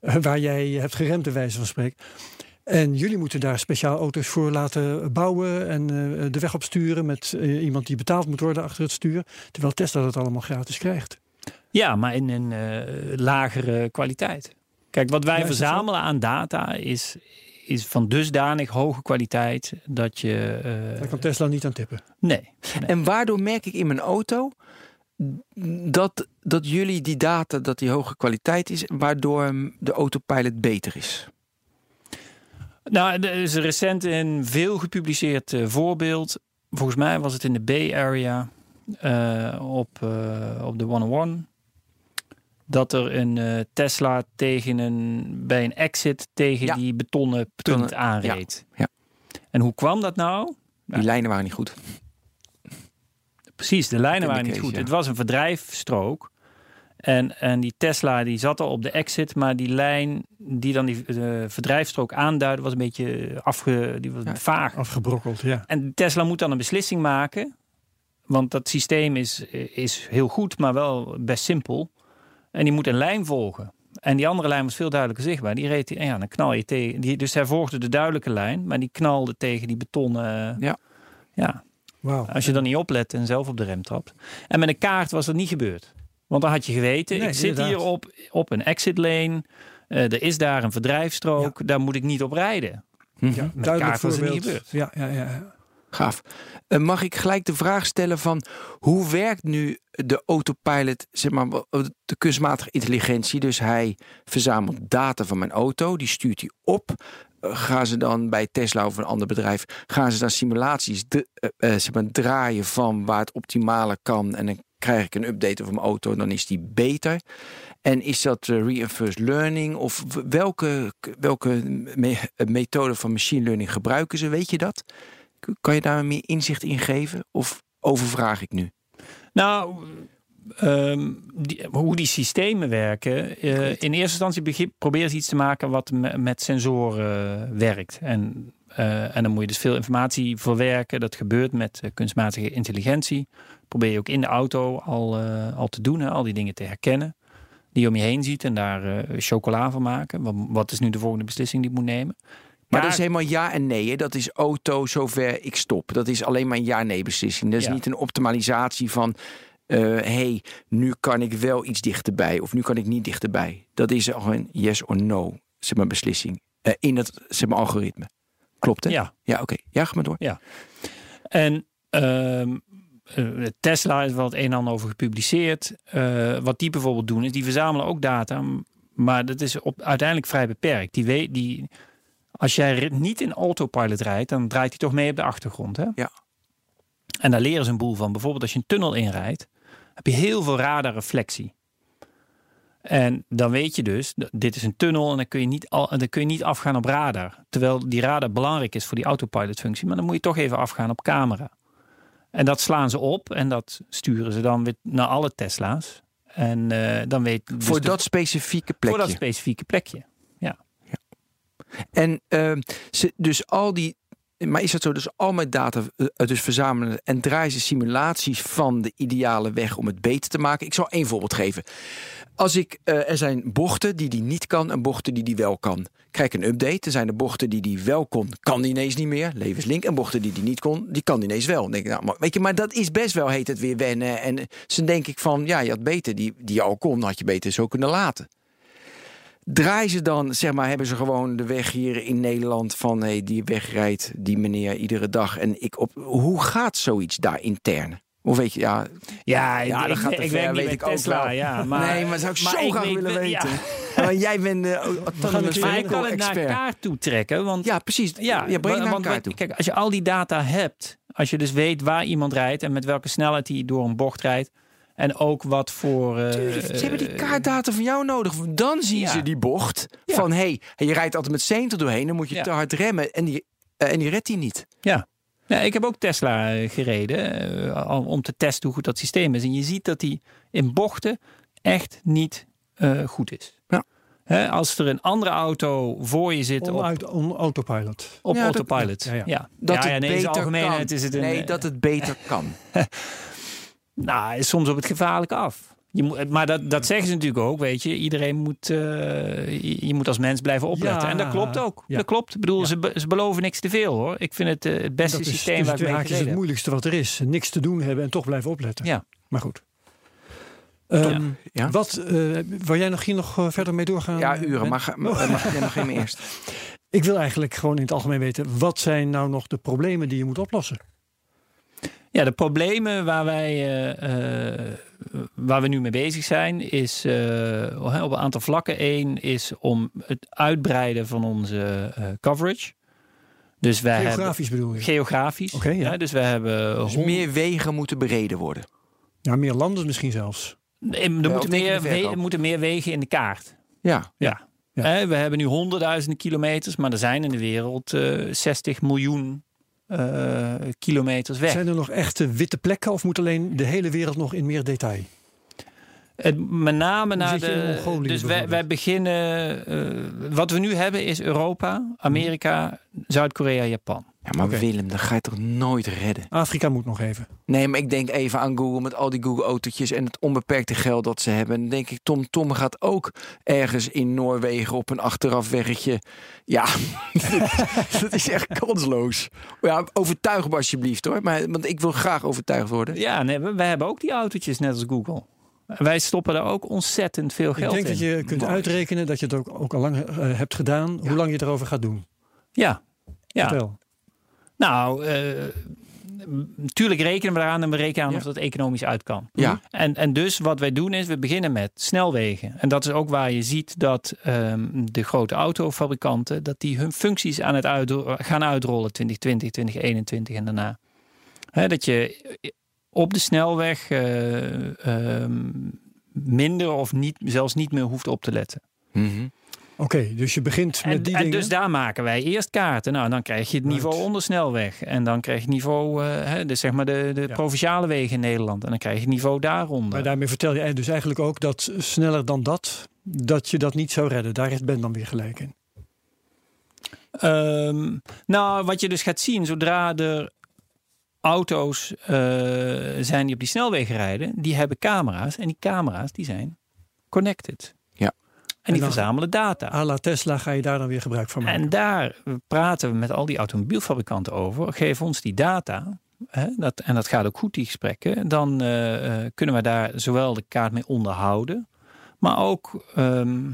eh, waar jij hebt geremd, wijze van spreken. En jullie moeten daar speciaal auto's voor laten bouwen. En de weg opsturen. Met eh, iemand die betaald moet worden achter het stuur. Terwijl Tesla dat allemaal gratis krijgt. Ja, maar in een lagere kwaliteit. Kijk, wat wij verzamelen aan data is, is van dusdanig hoge kwaliteit dat je. eh, Daar kan Tesla niet aan tippen. nee. En waardoor merk ik in mijn auto dat, dat jullie die data, dat die hoge kwaliteit is, waardoor de autopilot beter is. Nou, er is recent een veel gepubliceerd eh, voorbeeld. Volgens mij was het in de Bay Area eh, op, eh, op de 101. Dat er een eh, Tesla tegen een, bij een exit tegen Ja. die betonnen punt Betonnen, aanreed. ja. En hoe kwam dat nou? Die Ja. lijnen waren niet goed. Precies, de lijnen waren niet case, goed. ja. Het was een verdrijfstrook. En, en die Tesla die zat al op de exit, maar die lijn die dan die eh, verdrijfstrook aanduidde, was een beetje afge, die was Ja. vaag. Afgebrokkeld, ja. En Tesla moet dan een beslissing maken. Want dat systeem is, is heel goed, maar wel best simpel. En die moet een lijn volgen. En die andere lijn was veel duidelijker zichtbaar. Die reed, en ja, dan knal je tegen. Die, dus hij volgde de duidelijke lijn, maar die knalde tegen die betonnen. Ja. ja, Wauw. als je dan niet oplet en zelf op de rem trapt. En met een kaart was dat niet gebeurd. Want dan had je geweten, Nee, ik zit inderdaad. hier op, op een exit lane. Eh, er is daar een verdrijfstrook. Daar moet ik niet op rijden. Ja, Met duidelijk kaart was het niet gebeurd. Ja, ja, ja. Gaaf. Eh, mag ik gelijk de vraag stellen van hoe werkt nu de autopilot, zeg maar, de kunstmatige intelligentie? Dus hij verzamelt data van mijn auto, die stuurt hij op. Eh, gaan ze dan bij Tesla of een ander bedrijf, gaan ze dan simulaties de, eh, eh, zeg maar, draaien van waar het optimale kan en dan krijg ik een update over mijn auto, dan is die beter. En is dat eh, reinforced learning of welke, welke me- eh, methode van machine learning gebruiken ze? Weet je dat? Kan je daar meer inzicht in geven? Of overvraag ik nu? Nou, ehm, die- hoe die systemen werken. eh, in eerste instantie probeer ze iets te maken wat me- met sensoren werkt. En, eh, en dan moet je dus veel informatie verwerken. Dat gebeurt met eh, kunstmatige intelligentie. Probeer je ook in de auto al, al te doen. Hè, al die dingen te herkennen. Die je om je heen ziet en daar chocola van maken. Wat, wat is nu de volgende beslissing die ik moet nemen? Maar Ja, dat is helemaal ja en nee. Hè? Dat is auto zover ik stop. Dat is alleen maar een ja-nee beslissing. Dat is Ja. niet een optimalisatie van... eh hey, nu kan ik wel iets dichterbij. Of nu kan ik niet dichterbij. Dat is al een yes or no zeg maar, beslissing. Eh, in het zeg maar, algoritme. Klopt hè? Ja. Ja, oké. Ja, ga maar door. En ehm, eh, Tesla is wel het een en ander over gepubliceerd. Wat die bijvoorbeeld doen, is die verzamelen ook data. Maar dat is op, uiteindelijk vrij beperkt. Die weet, die, als jij niet in autopilot rijdt, dan draait hij toch mee op de achtergrond. Hè? Ja. En daar leren ze een boel van. Bijvoorbeeld als je een tunnel inrijdt, heb je heel veel radarreflectie. En dan weet je dus, dit is een tunnel en dan kun je niet, al, dan kun je niet afgaan op radar. Terwijl die radar belangrijk is voor die autopilot functie. Maar dan moet je toch even afgaan op camera. En dat slaan ze op en dat sturen ze dan weer naar alle Tesla's. En eh, dan weet dus Voor de- dat specifieke plekje. voor dat specifieke plekje. En ehm, ze, dus al die. Maar is dat zo? Dus al mijn data eh, dus verzamelen en draaien ze simulaties van de ideale weg om het beter te maken. Ik zal één voorbeeld geven. Als ik, eh, er zijn bochten die die niet kan en bochten die die wel kan. Krijg ik een update. Er zijn de bochten die die wel kon, kan die ineens niet meer. Levenslink. En bochten die die niet kon, die kan die ineens wel. Denk ik, nou, maar, weet je, maar dat is best wel, heet het weer wennen. En eh, ze denk ik van, ja, je had beter die, die al kon, had je beter zo kunnen laten. Draaien ze dan, zeg maar, hebben ze gewoon de weg hier in Nederland van hey, die weg rijdt die meneer iedere dag en ik op. Hoe gaat zoiets daar intern? Hoe weet je, ja, Ja, ja ik, dat gaat ik, weet ik ook Tesla. wel. Ja, maar, nee, maar zou ik maar zo graag weet- willen ja. weten. Want jij bent uh, autonomous keer- Maar ik kan het naar expert. kaart toe trekken. Want Ja, precies. Ja, Ja, breng naar want- elkaar toe. Kijk, als je al die data hebt, als je dus weet waar iemand rijdt en met welke snelheid hij door een bocht rijdt. En ook wat voor. eh, Tuurlijk, ze hebben die kaartdata van jou nodig. Dan zien Ja. ze die bocht Ja. van hey, je rijdt altijd met 70 doorheen, dan moet je Ja. te hard remmen en die, eh, en die redt hij niet. Ja. ja, ik heb ook Tesla eh, gereden eh, om te testen hoe goed dat systeem is. En je ziet dat die in bochten echt niet eh, goed is. Ja. Hè, als er een andere auto voor je zit op, Onuit, on autopilot. op Ja, autopilot. ja, Ja, ja. ja. Dat ja, het ja, nee, in zijn algemeenheid kan. is het een, nee, eh, dat het beter kan. Nou, is soms op het gevaarlijke af. Je moet, maar dat, dat zeggen ze natuurlijk ook, weet je. Iedereen moet, eh, je, moet als mens blijven opletten. Ja, en dat klopt ook. ja. Dat klopt. Ik bedoel, Ja. ze, be- ze beloven niks te veel hoor. Ik vind het eh, het beste dat is systeem tussen waar ik mee gereden het moeilijkste wat er is. Niks te doen hebben en toch blijven opletten. Ja. Maar goed. Ehm, Ja? Wat, eh wil jij nog hier nog verder mee doorgaan? Ja, uren. Maar, maar, maar jij mag geen meer eerst. Ik wil eigenlijk gewoon in het algemeen weten... wat zijn nou nog de problemen die je moet oplossen? Ja, de problemen waar wij eh, eh, waar we nu mee bezig zijn, is eh, op een aantal vlakken. Eén is om het uitbreiden van onze eh, coverage. Dus wij hebben Geografisch bedoel je? geografisch. Oké, ja. dus we hebben Dus hond- meer wegen moeten bereden worden. Ja, meer landen misschien zelfs. Nee, er Ja, moeten, meer, we- moeten meer wegen in de kaart. Ja. Ja. We hebben nu honderdduizenden kilometers, maar er zijn in de wereld eh 60 miljoen kilometers weg. Zijn er nog echte witte plekken of moet alleen de hele wereld nog in meer detail? Het, met name naar de. Mongolië Dus wij, wij beginnen. eh, wat we nu hebben is Europa, Amerika, Zuid-Korea, Japan. Ja, maar. Willem, dat ga je toch nooit redden? Afrika moet nog even. Nee, maar ik denk even aan Google met al die Google-autootjes en het onbeperkte geld dat ze hebben. En dan denk ik, Tom Tom gaat ook ergens in Noorwegen op een achterafweggetje. Ja, dat is echt kansloos. Ja, overtuig me alsjeblieft hoor. Maar, want ik wil graag overtuigd worden. Ja, nee, we- wij hebben ook die autootjes net als Google. Wij stoppen daar ook ontzettend veel Ik geld denk in. dat je kunt Mooi. uitrekenen dat je het ook, ook al lang eh, hebt gedaan. Hoe lang je erover gaat doen. Ja. ja. Vertel. Nou, eh, natuurlijk rekenen we eraan en we rekenen aan Ja. of dat economisch uit kan. Ja. En, en dus wat wij doen is, we beginnen met snelwegen. En dat is ook waar je ziet dat ehm, de grote autofabrikanten... dat die hun functies aan het uitro- gaan uitrollen 2020, 2021 en daarna. Hè, dat je op de snelweg eh, ehm, minder of niet, zelfs niet meer hoeft op te letten. Mhm. Oké, dus je begint met En, die en dingen. dus daar maken wij eerst kaarten. Nou, dan krijg je het niveau Right. onder snelweg. En dan krijg je het niveau, eh, hè, dus zeg maar de, de Ja. provinciale wegen in Nederland. En dan krijg je het niveau daaronder. Maar daarmee vertel je dus eigenlijk ook dat sneller dan dat, dat je dat niet zou redden. Daar heeft Ben dan weer gelijk in. Ehm, nou, wat je dus gaat zien, zodra er auto's eh, zijn die op die snelwegen rijden, die hebben camera's. En die camera's die zijn connected. Ja. En die verzamelen data. A la Tesla ga je daar dan weer gebruik van maken. En daar praten we met al die automobielfabrikanten over. Geef ons die data. Hè, dat, en dat gaat ook goed, die gesprekken. Dan eh, eh, kunnen we daar zowel de kaart mee onderhouden, maar ook ehm,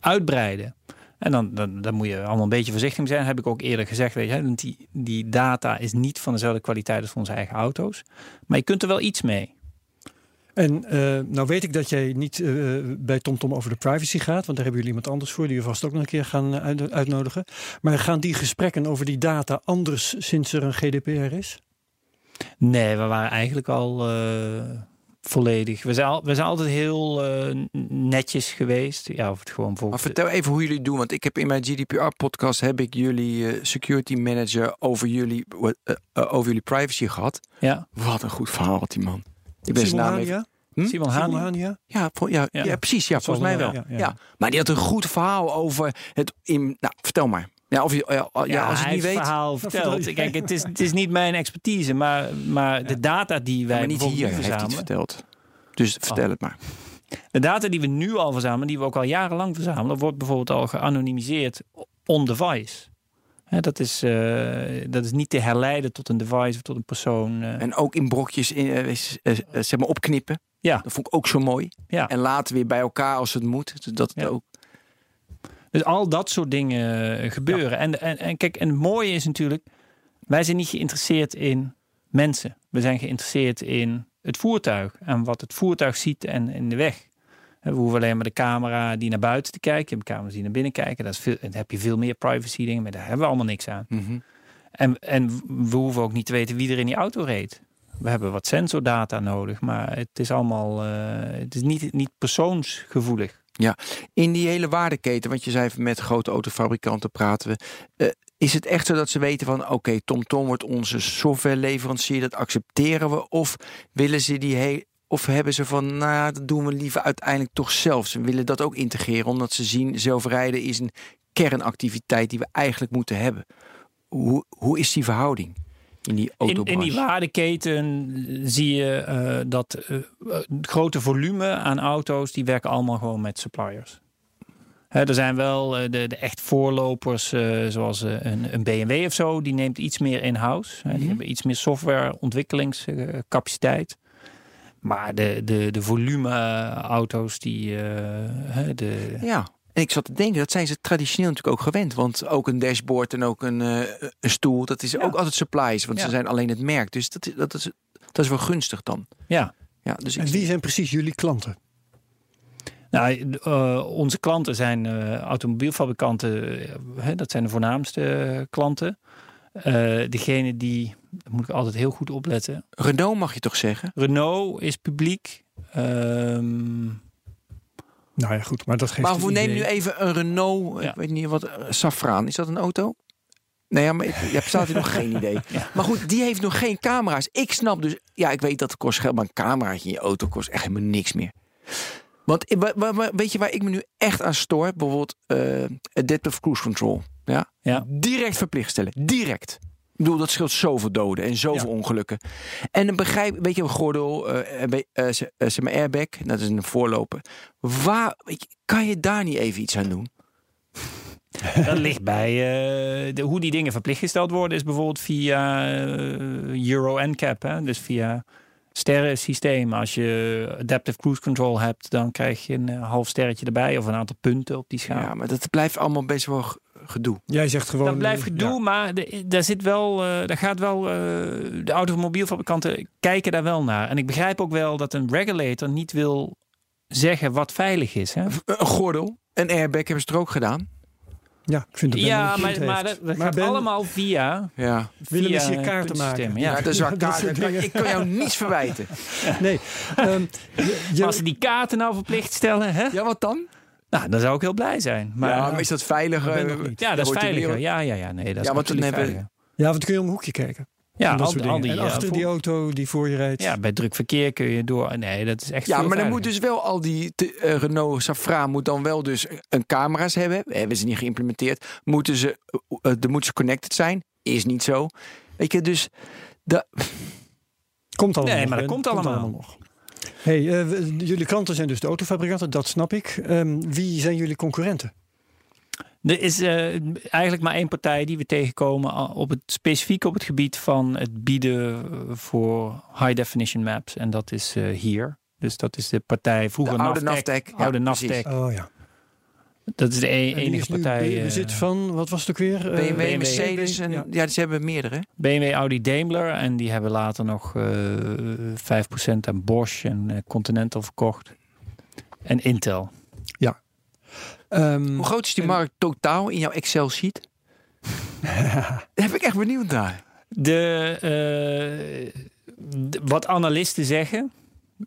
uitbreiden. En dan, dan, dan moet je allemaal een beetje voorzichtig zijn. Heb ik ook eerder gezegd. Weet je, want die, die data is niet van dezelfde kwaliteit als onze eigen auto's. Maar je kunt er wel iets mee. En eh, nou weet ik dat jij niet eh, bij TomTom over de privacy gaat, want daar hebben jullie iemand anders voor die we vast ook nog een keer gaan eh, uit- uitnodigen. Maar gaan die gesprekken over die data anders sinds er een GDPR is? Nee, we waren eigenlijk al volledig. We zijn, al, we zijn altijd heel eh, netjes geweest. Ja, of het gewoon Maar vertel even hoe jullie doen. Want ik heb in mijn GDPR-podcast heb ik jullie eh, security manager over jullie, eh, over jullie privacy gehad. Ja, Wat een goed verhaal had die man. Ik ben. Hania? Hm? Simon Simon Hani. Hania? Ja, ja, ja. Ja. precies. Ja, volgens mij wel, wel. ja, Ja, ja. Maar die had een goed verhaal over het... In, nou, vertel maar. Ja, of je, ja, ja, als je het niet weet... verhaal vertel verteld. je. Kijk, het is, het is niet mijn expertise, maar, maar de data die wij maar niet hier heeft hij verteld. Dus vertel Oh. het maar. De data die we nu al verzamelen, die we ook al jarenlang verzamelen, wordt bijvoorbeeld al geanonimiseerd on device. Hè, dat, is, eh, dat is niet te herleiden tot een device of tot een persoon. eh. En ook in brokjes in, eh, zeg maar opknippen. Ja. Dat vond ik ook zo mooi. Ja. En later weer bij elkaar als het moet. Dat het Ja. ook... Dus al dat soort dingen eh, gebeuren. En, en, en kijk, en het mooie is natuurlijk, wij zijn niet geïnteresseerd in mensen. We zijn geïnteresseerd in het voertuig en wat het voertuig ziet en in de weg. We hoeven alleen maar de camera die naar buiten te kijken. Je hebt camera's die naar binnen kijken. Dat is veel, dan heb je veel meer privacy dingen, maar daar hebben we allemaal niks aan. Mhm. En, en we hoeven ook niet te weten wie er in die auto reed. We hebben wat sensordata nodig, maar het is allemaal, eh, het is niet, niet persoonsgevoelig. In die hele waardeketen, want je zei met grote autofabrikanten praten we. eh, is het echt zo dat ze weten van oké, TomTom wordt onze softwareleverancier, dat accepteren we? Of willen ze die he Of hebben ze van, nou ja, dat doen we liever uiteindelijk toch zelf. Ze willen dat ook integreren, omdat ze zien zelfrijden is een kernactiviteit die we eigenlijk moeten hebben. Hoe, hoe is die verhouding in die In, in die waardeketen zie je eh, dat eh, het grote volume aan auto's, die werken allemaal gewoon met suppliers. Hè, er zijn wel eh, de, de echt voorlopers, eh, zoals eh, een, een BMW of zo, die neemt iets meer in-house. Die Mhm. hebben iets meer softwareontwikkelingscapaciteit. Maar de, de, de volume eh, auto's, die, eh, de, Ja, en ik zat te denken, dat zijn ze traditioneel natuurlijk ook gewend. Want ook een dashboard en ook een, eh, een stoel, dat is Ja. ook altijd supplies. Want Ja. ze zijn alleen het merk. Dus dat, is- dat, is, dat is wel gunstig dan. ja, Ja, dus ik, En wie zijn precies jullie klanten? Nou, eh, onze klanten zijn eh, automobielfabrikanten. hè, dat zijn de voornaamste klanten. Eh degene die, daar moet ik altijd heel goed opletten. Renault mag je toch zeggen? Renault is publiek. Ehm, Nou ja, goed, maar dat geeft Maar we nemen nu even een Renault, Ja. ik weet niet wat, eh, Safraan. Is dat een auto? Nee, ja, maar ik, je hebt hier nog geen idee. Maar goed, die heeft nog geen camera's. Ik snap dus, ja, ik weet dat het kost geld, maar een cameraatje in je auto kost echt helemaal niks meer. Want eh, weet je waar ik me nu echt aan stoor? Bijvoorbeeld eh Adaptive Cruise Control. Ja? Ja. Direct verplicht stellen. Direct. Bedoel, dat scheelt zoveel doden en zoveel ongelukken. En dan begrijp weet je, een gordel, zeg maar airbag, dat is een voorloper. Waar, weet je, kan je daar niet even iets aan doen? dat ligt bij de, hoe die dingen verplicht gesteld worden. Is bijvoorbeeld via Euro NCAP. Hè? Dus via sterrensysteem. Als je Adaptive Cruise Control hebt, dan krijg je een half sterretje erbij. Of een aantal punten op die schaal. Ja, maar dat blijft allemaal best wel gedoe. Jij zegt gewoon... Dat blijft eh, gedoe, ja. maar de- daar zit wel, eh, daar gaat wel, eh, de automobielfabrikanten kijken daar wel naar. En ik begrijp ook wel dat een regulator niet wil zeggen wat veilig is. Hè? Een gordel, een airbag hebben ze er ook gedaan. Ja, ik vind dat Ben Ja, maar, maar dat, dat Maar gaat Ben, allemaal via. Ja, Willem via is hier kaarten maken. Ja. ja dat is waar Ja, dat soort kaart. dingen. Ik kan jou niets verwijten. Nee. ehm, je- je- Maar als ze die kaarten nou verplicht stellen, hè? Ja, wat dan? Nou, dan zou ik heel blij zijn. Maar, ja, maar is dat veiliger? Ja, dat is veiliger. Ja, ja, ja, nee, dat is Ja, want hebben- veiliger. ja, want dan kun je om een hoekje kijken. Ja, En dat al, soort al dingen. die, en achter die auto die voor je rijdt. ja, bij druk verkeer kun je door. Nee, dat is echt Ja, maar dan moet dus wel al die te- eh, Renault Safra moet dan wel dus een camera's hebben. Hebben ze niet geïmplementeerd. Moeten ze, uh, de moeten ze connected zijn. Is niet zo. Weet je, dus da, Komt allemaal Nee, nog, maar dat komt allemaal. nog. Hey, eh, jullie klanten zijn dus de autofabrikanten, dat snap ik. Ehm, wie zijn jullie concurrenten? Er is eh, eigenlijk maar één partij die we tegenkomen al- op het, specifiek op het gebied van het bieden eh, voor high definition maps. En dat is eh, hier. Dus dat is de partij vroeger De oude Navtec. Navtec, ja, oude. Oh ja. Dat is de e- enige partij. eh, bezit van, wat was het ook weer? Eh, BMW, BMW, Mercedes. En, ja. ja. ze hebben meerdere. BMW, Audi, Daimler. En die hebben later nog eh 5% aan Bosch en eh, Continental verkocht. En Intel. Ehm, Hoe groot is die en- markt totaal in jouw Excel-sheet? Daar heb ik echt benieuwd naar. De, eh, de- wat analisten zeggen.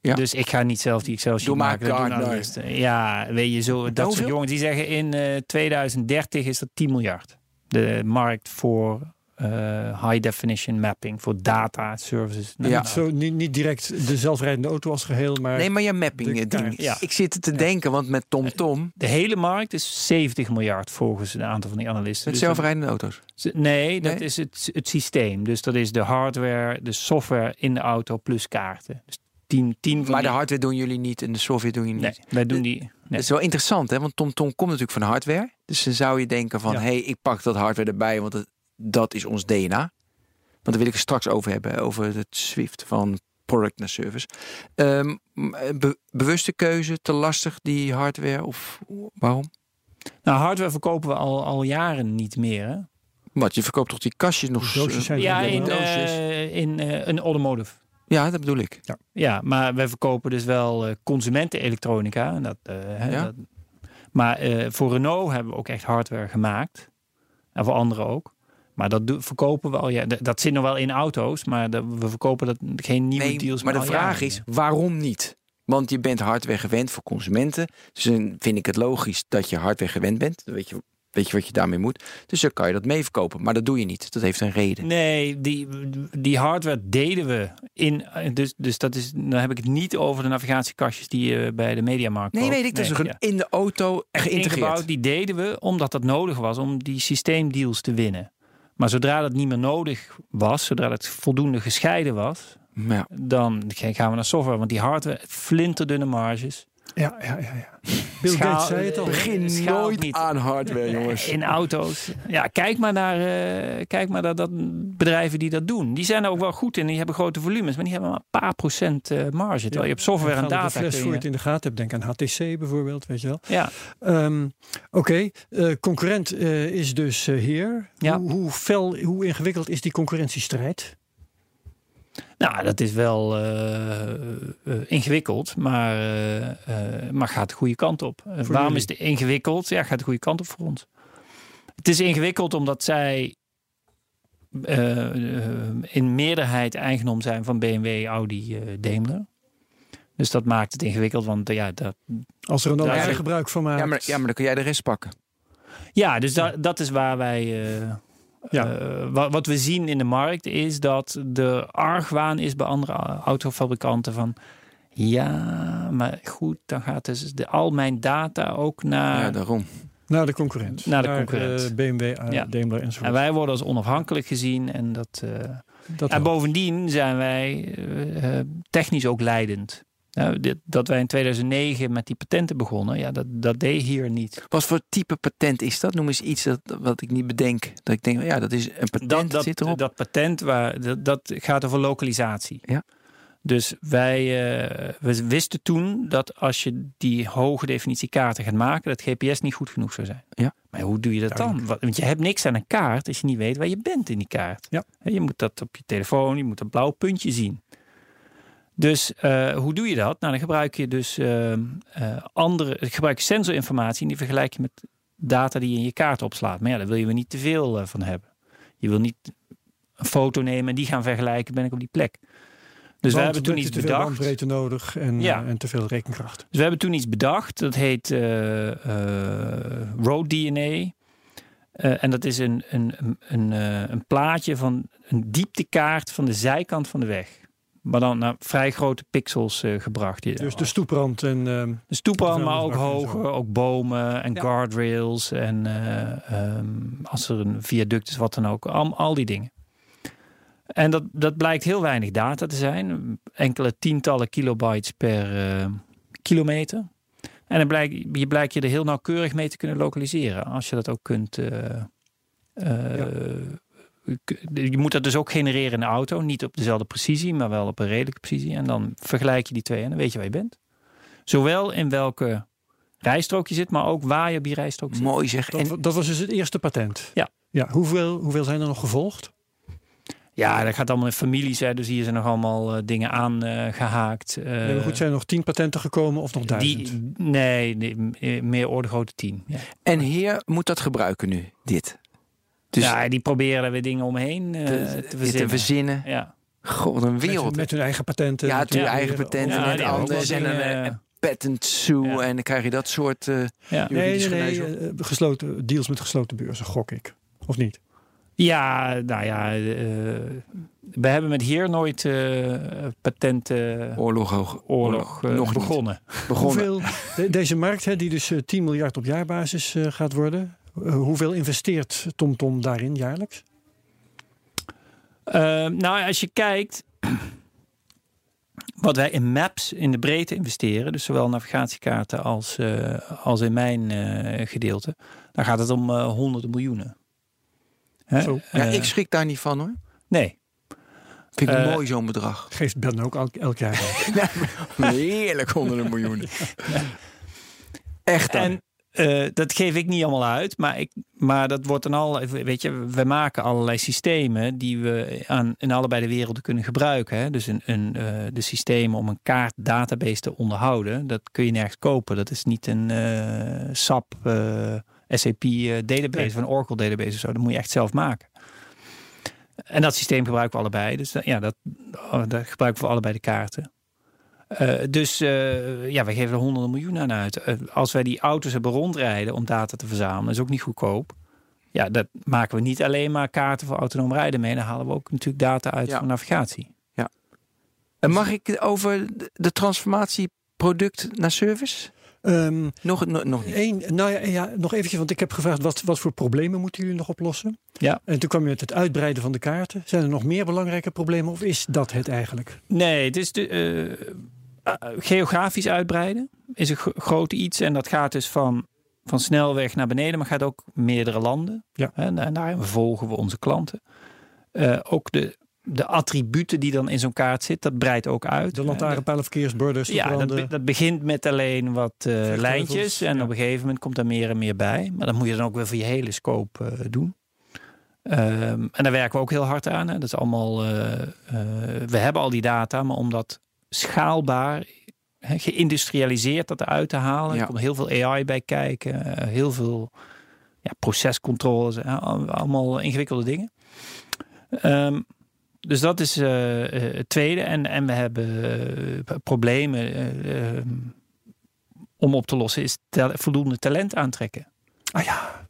Ja. Dus ik ga niet zelf die Excel sheet Doe maar maken. dat doen. Ja, weet je, zo, dat soort jongens die zeggen in eh 2030 is dat 10 miljard. De markt voor eh, high definition mapping, voor data services. Nou, Ja. nou, Zo, niet, niet direct de zelfrijdende auto als geheel, maar Nee, maar je mapping de eh, ding. Ja. Ik zit te denken, want met TomTom, De hele markt is 70 miljard volgens een aantal van die analisten. met Dus zelfrijdende auto's. nee, dat Nee? is het, het systeem. Dus dat is de hardware, de software in de auto plus kaarten. Dus 10, 10 van Maar de die- hardware doen jullie niet en de software doen jullie Nee, niet. wij doen die. Dat Nee. is wel interessant, hè? Want TomTom komt natuurlijk van hardware. Dus dan zou je denken van, Ja. hé, hey, ik pak dat hardware erbij, want het- dat is ons DNA. Want daar wil ik het straks over hebben, over het Swift van product naar service. Ehm, be- bewuste keuze, te lastig die hardware of waarom? Nou, hardware verkopen we al, al jaren niet meer. Hè? Want je verkoopt toch die kastjes nog? Doosjes eh, zijn Ja, in, eh, in eh, een automotive. Ja, dat bedoel ik. Ja, maar wij verkopen dus wel eh, consumentenelektronica. En Dat, eh, hè, Ja. dat, maar eh, voor Renault hebben we ook echt hardware gemaakt. En voor anderen ook. Maar dat verkopen we al. Ja, dat, zit nog wel in auto's, maar dat, we verkopen dat geen nieuwe Nee, deals maar de vraag is, waarom niet? Want je bent hardware gewend voor consumenten. Dus dan vind ik het logisch dat je hardware gewend bent. Dan weet je, weet je wat je daarmee moet. Dus dan kan je dat mee verkopen. Maar dat doe je niet. Dat heeft een reden. Nee, die, die hardware deden we in, dus, dus dat is, dan heb ik het niet over de navigatiekastjes die je bij de Mediamarkt Nee, weet ik. Dat Nee, ja. in de auto Echt ingebouwd, die deden we omdat dat nodig was om die systeemdeals te winnen. Maar zodra dat niet meer nodig was, zodra het voldoende gescheiden was, Ja. dan gaan we naar software. Want die hardware, flinterdunne marges. Ja, ja, ja. ja. Bill Schaal- Gates zei het al. Begin nooit niet. aan hardware, jongens. In auto's. Ja, kijk maar naar, eh, kijk maar naar dat bedrijven die dat doen. Die zijn er ook wel goed in. Die hebben grote volumes, maar die hebben maar een paar procent eh, marge. Terwijl je hebt software en data. fles voor je het in de gaten hebt. Denk aan HTC bijvoorbeeld, weet je wel. ja, Ehm, Oké, eh, concurrent eh, is dus eh, hier. Ja. Hoe, hoe fel, hoe ingewikkeld is die concurrentiestrijd? Nou, dat is wel eh, eh, ingewikkeld, maar, eh, eh, maar gaat de goede kant op. Waarom jullie? is het ingewikkeld? Ja, gaat de goede kant op voor ons. Het is ingewikkeld omdat zij in meerderheid eigendom zijn van BMW, Audi, eh, Daimler. Dus dat maakt het ingewikkeld, want ja, dat, Als er ja. gebruik van maakt. Ja maar, ja, maar dan kun jij de rest pakken. Ja, dus da- dat is waar wij. eh, Ja. eh, wat, wat we zien in de markt is dat de argwaan is bij andere autofabrikanten van. Ja, maar goed, dan gaat dus de, al mijn data ook naar. ja, daarom. Naar de concurrent. Naar de concurrent. eh, BMW, eh, Ja. Daimler enzovoort. en wij worden als onafhankelijk gezien. En, dat, eh, dat en wel. bovendien zijn wij technisch ook leidend. Nou, dit, dat wij in 2009 met die patenten begonnen, ja, dat, dat deed hier niet. Wat voor type patent is dat? Noem eens iets dat, wat ik niet bedenk. Dat ik denk, ja, dat is een patent, dat, zit erop. dat patent waar, dat, dat gaat over lokalisatie. Ja. Dus wij eh, we wisten toen dat als je die hoge definitie kaarten gaat maken, dat GPS niet goed genoeg zou zijn. Ja. Maar hoe doe je dat dan? Want je hebt niks aan een kaart als je niet weet waar je bent in die kaart. Ja. Je moet dat op je telefoon, je moet een blauw puntje zien. Dus eh, hoe doe je dat? Nou, dan gebruik je dus ehm, eh, andere, gebruik je sensorinformatie en die vergelijk je met data die je in je kaart opslaat. Maar ja, daar wil je er niet te veel van hebben. Je wil niet een foto nemen en die gaan vergelijken, ben ik op die plek. Dus we hebben toen iets te veel bedacht. bandbreedte nodig en, Ja. en te veel rekenkracht. Dus we hebben toen iets bedacht. Dat heet Road DNA. En dat is een, een, een, een, een plaatje van een dieptekaart van de zijkant van de weg. Maar dan naar vrij grote pixels eh, gebracht. Dus de stoeprand en ehm, de stoeprand, maar ook hoger, ook bomen en Ja. guardrails. En eh, ehm, als er een viaduct is, wat dan ook. Al, al die dingen. En dat, dat blijkt heel weinig data te zijn. Enkele tientallen kilobytes per eh, kilometer. En dan blijkt, je blijkt je er heel nauwkeurig mee te kunnen lokaliseren. Als je dat ook kunt... eh, eh, Je moet dat dus ook genereren in de auto. Niet op dezelfde precisie, maar wel op een redelijke precisie. En dan vergelijk je die twee en dan weet je waar je bent. Zowel in welke rijstrook je zit, maar ook waar je op die rijstrook zit. Mooi zeg. En, dat, dat was dus het eerste patent. Ja. ja hoeveel, hoeveel zijn er nog gevolgd? Ja, dat gaat allemaal in families. Hè, dus hier zijn nog allemaal eh, dingen aangehaakt. Nee, maar goed, zijn er nog tien patenten gekomen of nog duizend? die, nee, nee, eh, meer orde grootte tien. Ja. en heer moet dat gebruiken nu, dit. Dus ja, die proberen er weer dingen omheen eh, te, te, dit te verzinnen. Ja. God, wat een met, wereld. met hun eigen patenten. ja, Ja, eigen patenten Ja, en anders. En een dingen, eh, patent sue. Ja. En dan krijg je dat soort... eh, Ja. Nee, nee, juridisch nee. eh, gesloten, deals met gesloten beurzen, gok ik. Of niet? ja, nou ja. eh, we hebben met hier nooit eh patenten oorlog, hoog- oorlog eh, nog begonnen. begonnen. Hoeveel, de- deze markt, hè, die dus eh, 10 miljard op jaarbasis eh, gaat worden. Eh, hoeveel investeert TomTom daarin jaarlijks? Eh, nou, als je kijkt wat wij in maps in de breedte investeren, dus zowel navigatiekaarten als, eh, als in mijn eh, gedeelte, dan gaat het om eh, honderden miljoenen. Hè? Zo. Ja, ik schrik daar niet van hoor. Nee. Vind ik mooi zo'n bedrag. Geeft Ben ook elk, elk jaar. Heerlijk honderden miljoenen. Echt dan. En eh, dat geef ik niet allemaal uit, maar, ik, maar dat wordt dan al, weet je, we maken allerlei systemen die we aan, in allebei de werelden kunnen gebruiken. Hè? Dus een, een, eh, de systemen om een kaartdatabase te onderhouden, dat kun je nergens kopen. Dat is niet een eh, SAP, SAP database Nee. een Oracle database of zo. Dat moet je echt zelf maken. En dat systeem gebruiken we allebei. Dus dat- ja, dat, dat gebruiken we voor allebei de kaarten. Eh, dus eh, ja, we geven er honderden miljoenen aan uit. Eh, als wij die auto's hebben rondrijden om data te verzamelen, is ook niet goedkoop. Ja, dat maken we niet alleen maar kaarten voor autonoom rijden mee. Dan halen we ook natuurlijk data uit Ja. voor navigatie. En mag ik over de transformatie product naar service? Ehm, Nog, nog, nog niet. Eén, nou ja, ja, nog eventjes, want ik heb gevraagd wat, wat voor problemen moeten jullie nog oplossen? Ja. En toen kwam je met het uitbreiden van de kaarten. Zijn er nog meer belangrijke problemen of is dat het eigenlijk? Nee, het is de, geografisch uitbreiden is een gro- groot iets. En dat gaat dus van, van snelweg naar beneden, maar gaat ook meerdere landen. Ja. En, en daarin volgen we onze klanten. Eh, ook de, de attributen die dan in zo'n kaart zit, dat breidt ook uit. De Eh, lantaarnpalen, verkeersborden, Ja, dat, be- dat begint met alleen wat eh, lijntjes. En ja. op een gegeven moment komt er meer en meer bij. Maar dat moet je dan ook weer voor je hele scope eh, doen. Ehm, en daar werken we ook heel hard aan. Hè. Dat is allemaal, eh, eh, we hebben al die data, maar om dat schaalbaar, hè, geïndustrialiseerd dat eruit te halen. Ja. Er komt heel veel AI bij kijken. eh, heel veel ja, procescontroles. allemaal ingewikkelde dingen. Ehm, dus dat is eh, eh, het tweede. En, en we hebben problemen eh, ehm, om op te lossen. Is tel- voldoende talent aantrekken. Ah ja,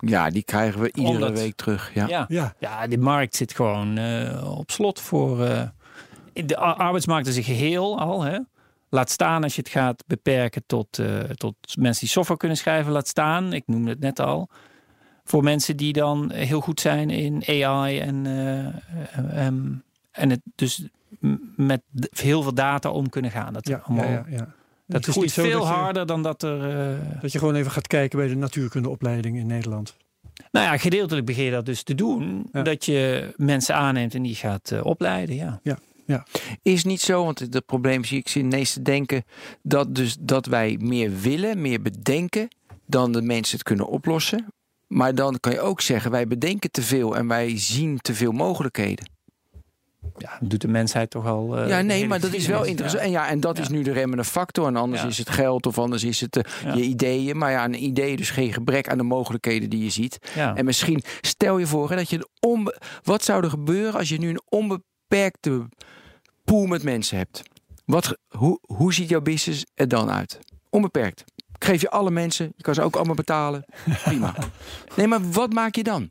Ja, die krijgen we iedere Omdat- week terug. Ja. Ja. ja. Ja, de markt zit gewoon eh, op slot voor. De ar- arbeidsmarkt is een geheel al. Hè? Laat staan als je het gaat beperken tot, eh, tot mensen die software kunnen schrijven. Laat staan, ik noemde het net al. Voor mensen die dan heel goed zijn in AI en, eh, eh, ehm, en het dus met heel veel data om kunnen gaan. Dat, ja, allemaal, ja, ja, ja. dat Het is groeit veel dat je- harder dan dat er. eh, Dat je gewoon even gaat kijken bij de natuurkundeopleiding in Nederland. nou ja, gedeeltelijk begin je dat dus te doen. Ja. Dat je mensen aanneemt en die gaat opleiden. Ja. Is niet zo, want het probleem zie ik ineens te denken dat, dus, dat wij meer willen, meer bedenken dan de mensen het kunnen oplossen. Maar dan kan je ook zeggen, wij bedenken te veel en wij zien te veel mogelijkheden. ja, doet de mensheid toch al. eh, ja, nee, maar dat is wel interessant. En ja, en dat is Ja. nu de remmende factor. En anders Ja. is het geld of anders is het eh, Ja. je ideeën. Maar ja, een idee dus geen gebrek aan de mogelijkheden die je ziet. Ja. En misschien stel je voor hè, dat je een onbe wat zou er gebeuren als je nu een onbeperkte pool met mensen hebt? Wat, hoe, hoe ziet jouw business er dan uit? Onbeperkt. Ik geef je alle mensen, je kan ze ook allemaal betalen. Prima. Nee, maar wat maak je dan?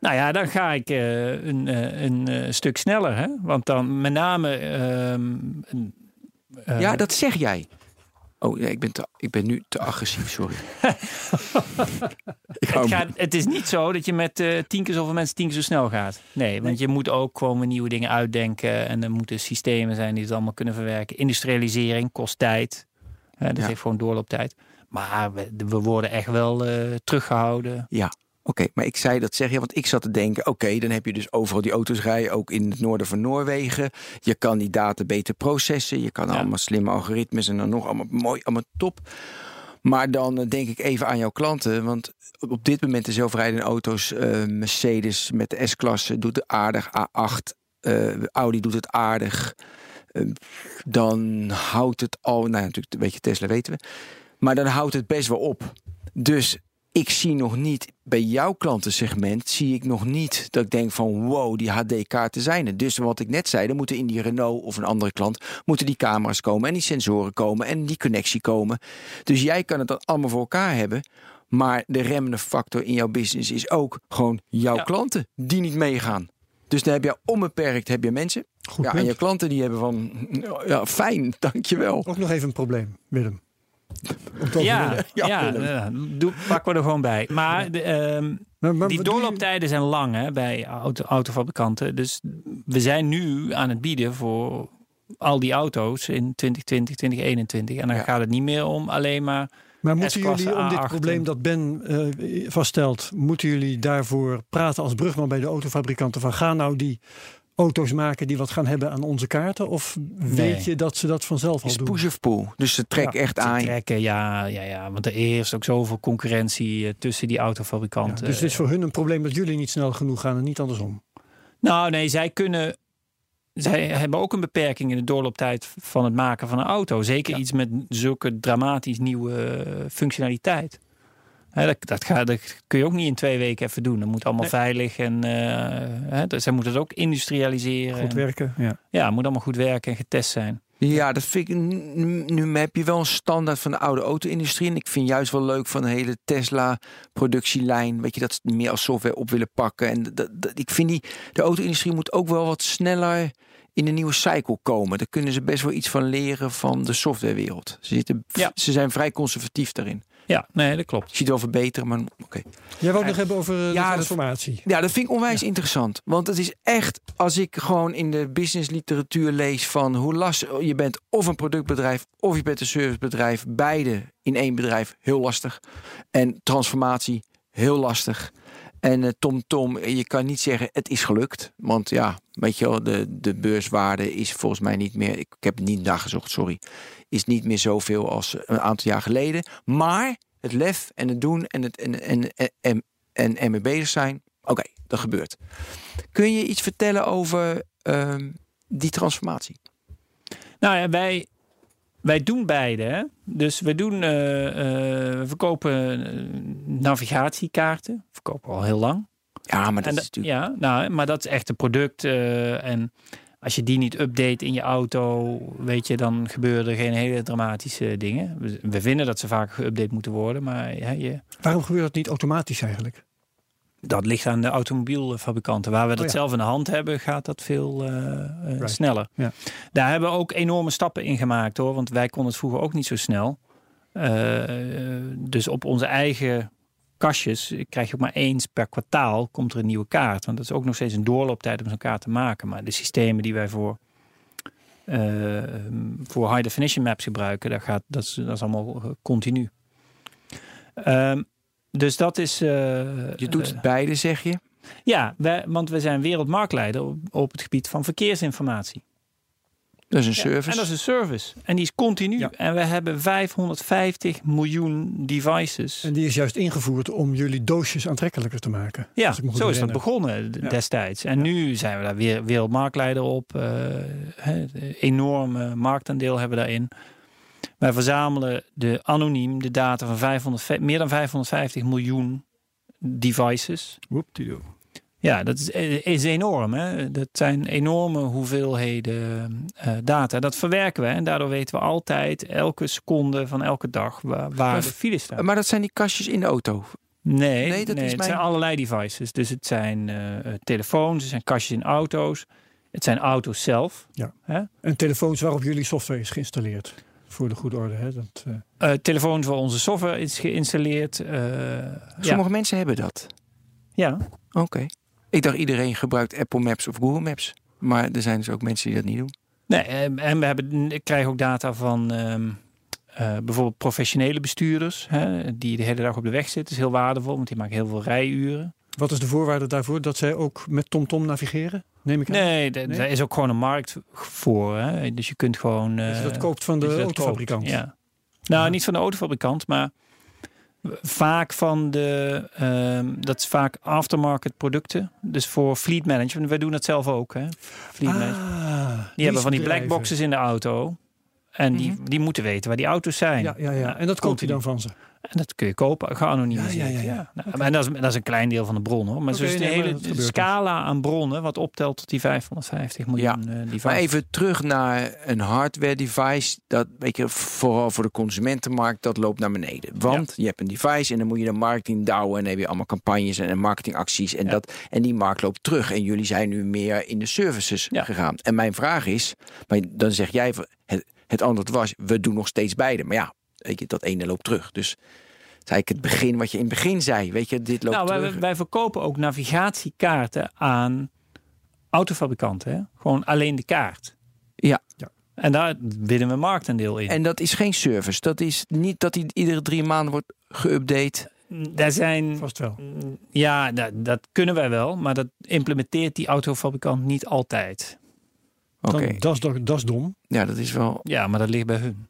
Nou ja, dan ga ik eh, een, eh, een eh, stuk sneller. Hè? Want dan met name. ehm, eh, Ja, dat zeg jij. Oh, nee, ik, ben te, ik ben nu te agressief, sorry. ik het, gaat, het is niet zo dat je met eh, tien keer zoveel mensen tien keer zo snel gaat. Nee, want je moet ook gewoon weer nieuwe dingen uitdenken. En er moeten systemen zijn die het allemaal kunnen verwerken. Industrialisering kost tijd. Hè, dat Ja. heeft gewoon doorlooptijd. Maar we, we worden echt wel eh, teruggehouden. Ja, oké. maar ik zei dat zeg je, want ik zat te denken... oké, dan heb je dus overal die auto's rijden, ook in het noorden van Noorwegen. Je kan die data beter processen. Je kan Ja. allemaal slimme algoritmes en dan nog allemaal mooi, allemaal top. Maar dan eh, denk ik even aan jouw klanten. Want op dit moment de zelfrijdende auto's... eh, Mercedes met de S-klasse doet het aardig. A8, eh, Audi doet het aardig. Dan houdt het al... Nou natuurlijk, weet je, Tesla weten we. Maar dan houdt het best wel op. Dus ik zie nog niet bij jouw klantensegment zie ik nog niet dat ik denk van wow, die HD-kaarten zijn er. Dus wat ik net zei, dan moeten in die Renault of een andere klant moeten die camera's komen en die sensoren komen en die connectie komen. Dus jij kan het dan allemaal voor elkaar hebben. Maar de remmende factor in jouw business is ook gewoon jouw Ja. klanten die niet meegaan. Dus dan heb je onbeperkt heb je mensen. Goed ja, en je klanten die hebben van ja, fijn, dankjewel. Ook nog even een probleem, Willem. Ja. Ja, ja, doe, pakken we er gewoon bij. Maar de, ehm, Maar, maar die doorlooptijden zijn lang hè, bij auto, autofabrikanten. Dus we zijn nu aan het bieden voor al die auto's in 2020, 2021. En dan Ja. gaat het niet meer om alleen maar... Maar moeten jullie om dit A8 probleem dat Ben eh, vaststelt, moeten jullie daarvoor praten als brugman bij de autofabrikanten van ga nou die auto's maken die wat gaan hebben aan onze kaarten? Of weet je dat ze dat vanzelf al Is doen? push of pull. Dus ze trekken echt aan. trekken. Ja, ja, ja, want er heerst ook zoveel concurrentie eh, tussen die Ja, autofabrikanten. dus het is voor hun een probleem dat jullie niet snel genoeg gaan en niet andersom. Nou, nee, zij kunnen. Zij hebben ook een beperking in de doorlooptijd van het maken van een auto. Zeker Ja. iets met zulke dramatisch nieuwe functionaliteit. Hè, dat, dat, gaat, dat kun je ook niet in twee weken even doen. Dat moet allemaal Nee. veilig en hè, dus zij moeten het ook industrialiseren. Goed En- werken. Ja. Ja, het moet allemaal goed werken en getest zijn. Ja, dat vind ik. Nu, nu heb je wel een standaard van de oude auto-industrie. En ik vind juist wel leuk van de hele Tesla-productielijn. Weet je, dat ze meer als software op willen pakken. En dat, dat- ik vind die. De auto-industrie moet ook wel wat sneller in een nieuwe cycle komen. Daar kunnen ze best wel iets van leren van de softwarewereld. Ze, zitten, Ja. ze zijn vrij conservatief daarin. Ja, nee, dat klopt. Je ziet het wel verbeteren, maar oké. Jij wou het nog hebben over eh, de Ja, dat- transformatie. Ja, dat vind ik onwijs interessant. Want het is echt, als ik gewoon in de businessliteratuur lees van hoe lastig je bent, of een productbedrijf of je bent een servicebedrijf, beide in één bedrijf, heel lastig. En transformatie, heel lastig. En eh, Tom Tom, je kan niet zeggen het is gelukt. Want ja, weet je wel, de, de beurswaarde is volgens mij niet meer, ik, heb het niet nagezocht, sorry, is niet meer zoveel als een aantal jaar geleden. Maar het lef en het doen en het en, en, en, en, en ermee bezig zijn, oké, dat gebeurt. Kun je iets vertellen over ehm, die transformatie? Nou ja, wij, wij doen beide. Hè? Dus we doen, eh, eh, we verkopen eh, navigatiekaarten. Verkopen we al heel lang. Ja, maar dat is natuurlijk... Ja, nou, maar dat is echt een product. eh, en als je die niet update in je auto, weet je, dan gebeuren er geen hele dramatische dingen. We, we vinden dat ze vaker geüpdate moeten worden, maar ja, je, Waarom gebeurt dat niet automatisch eigenlijk? Dat ligt aan de automobielfabrikanten. Waar we dat ja. zelf in de hand hebben, gaat dat veel eh, eh, Right. sneller. Ja. Daar hebben we ook enorme stappen in gemaakt hoor. Want wij konden het vroeger ook niet zo snel. Eh, dus op onze eigen kastjes krijg je ook maar eens per kwartaal komt er een nieuwe kaart. Want dat is ook nog steeds een doorlooptijd om zo'n kaart te maken. Maar de systemen die wij voor, voor high definition maps gebruiken, dat, gaat, dat, is, dat is allemaal continu. Ehm, dus dat is. eh, Je doet eh, het beide, zeg je? ja, wij, want we zijn wereldmarktleider op, op het gebied van verkeersinformatie. Dat is een Ja, service. En dat is een service. En die is continu. Ja. En we hebben 550 miljoen devices. En die is juist ingevoerd om jullie doosjes aantrekkelijker te maken. ja, zo is dat begonnen Ja. destijds. En nu zijn we daar weer wereldmarktleider op. eh, hè, de enorme marktaandeel hebben we daarin. Wij verzamelen de anoniem de data van 500, meer dan 550 miljoen devices. Woeptiedoe. Ja, dat is, is enorm. Hè? Dat zijn enorme hoeveelheden eh, data. Dat verwerken we en daardoor weten we altijd elke seconde van elke dag waar, de files staan. Maar dat zijn die kastjes in de auto. Nee, Nee, dat is het mijn- zijn allerlei devices. Dus het zijn eh, eh, telefoons, het zijn kastjes in auto's. Het zijn auto's zelf. Ja. Hè? En telefoons waarop jullie software is geïnstalleerd. Voor de goede orde. Hè? Dat, eh, Eh, telefoons waar onze software is geïnstalleerd. eh, Sommige mensen hebben dat. ja. Oké. Ik dacht iedereen gebruikt Apple Maps of Google Maps. Maar er zijn dus ook mensen die dat niet doen. Nee, en we hebben, ik krijg ook data van ehm, eh, bijvoorbeeld professionele bestuurders. Hè, die de hele dag op de weg zitten. is heel waardevol, want die maken heel veel rijuren. wat is de voorwaarde daarvoor? Dat zij ook met TomTom navigeren? Neem ik aan. Nee, Nee? daar is ook gewoon een markt voor. Hè. Dus je kunt gewoon... Dat je eh, dat koopt van de dat autofabrikant. koopt, Ja. Nou, niet van de autofabrikant, maar vaak van de... ehm, dat is vaak aftermarket producten. Dus voor fleet management. Wij doen dat zelf ook, hè. Fleet management. Ah, Die hebben van die leasebedrijven. blackboxes in de auto. En die, Mhm. die moeten weten waar die auto's zijn. Ja, ja, ja. Nou, En dat koopt hij dan van ze. En dat kun je kopen, geanonimiseerd. Ja, Ja, ja, ja, ja. Nou, maar dat, is, dat is een klein deel van de bron hoor. Maar Oké, is de hele scala aan bronnen wat optelt tot die 550 miljoen eh devices. Maar even terug naar een hardware device. Dat weet je, vooral voor de consumentenmarkt, dat loopt naar beneden. Want je hebt een device en dan moet je de marketing douwen. En dan heb je allemaal campagnes en marketingacties. En, Ja. dat, en die markt loopt terug. En jullie zijn nu meer in de services Ja. gegaan. En mijn vraag is, maar dan zeg jij, het, het antwoord was, we doen nog steeds beide. Maar ja, weet je, dat ene loopt terug. Dus het is eigenlijk het begin wat je in het begin zei. Weet je, dit loopt nou, terug. wij, wij verkopen ook navigatiekaarten aan autofabrikanten. Hè? Gewoon alleen de kaart. Ja. Ja. En daar winnen we marktaandeel in. En dat is geen service. Dat is niet dat die iedere drie maanden wordt geüpdate. daar zijn... Vast wel. Ja, dat, dat kunnen wij wel. Maar dat implementeert die autofabrikant niet altijd. Oké, Dan- Dat, is, toch- dat is dom. ja, dat is wel. Ja, maar dat ligt bij hun.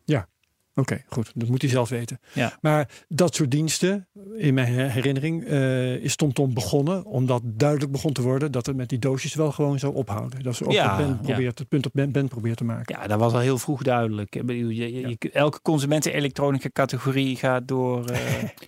Oké, goed. Dat moet hij zelf weten. Ja. Maar dat soort diensten, in mijn her- herinnering, eh, is TomTom begonnen. Omdat duidelijk begon te worden dat het met die doosjes wel gewoon zou ophouden. Dat ze ook Ja, ben ja. probeert, het punt op Ben, ben probeert te maken. Ja, dat was al heel vroeg duidelijk. Je, je- elke consumentenelektronica categorie gaat door...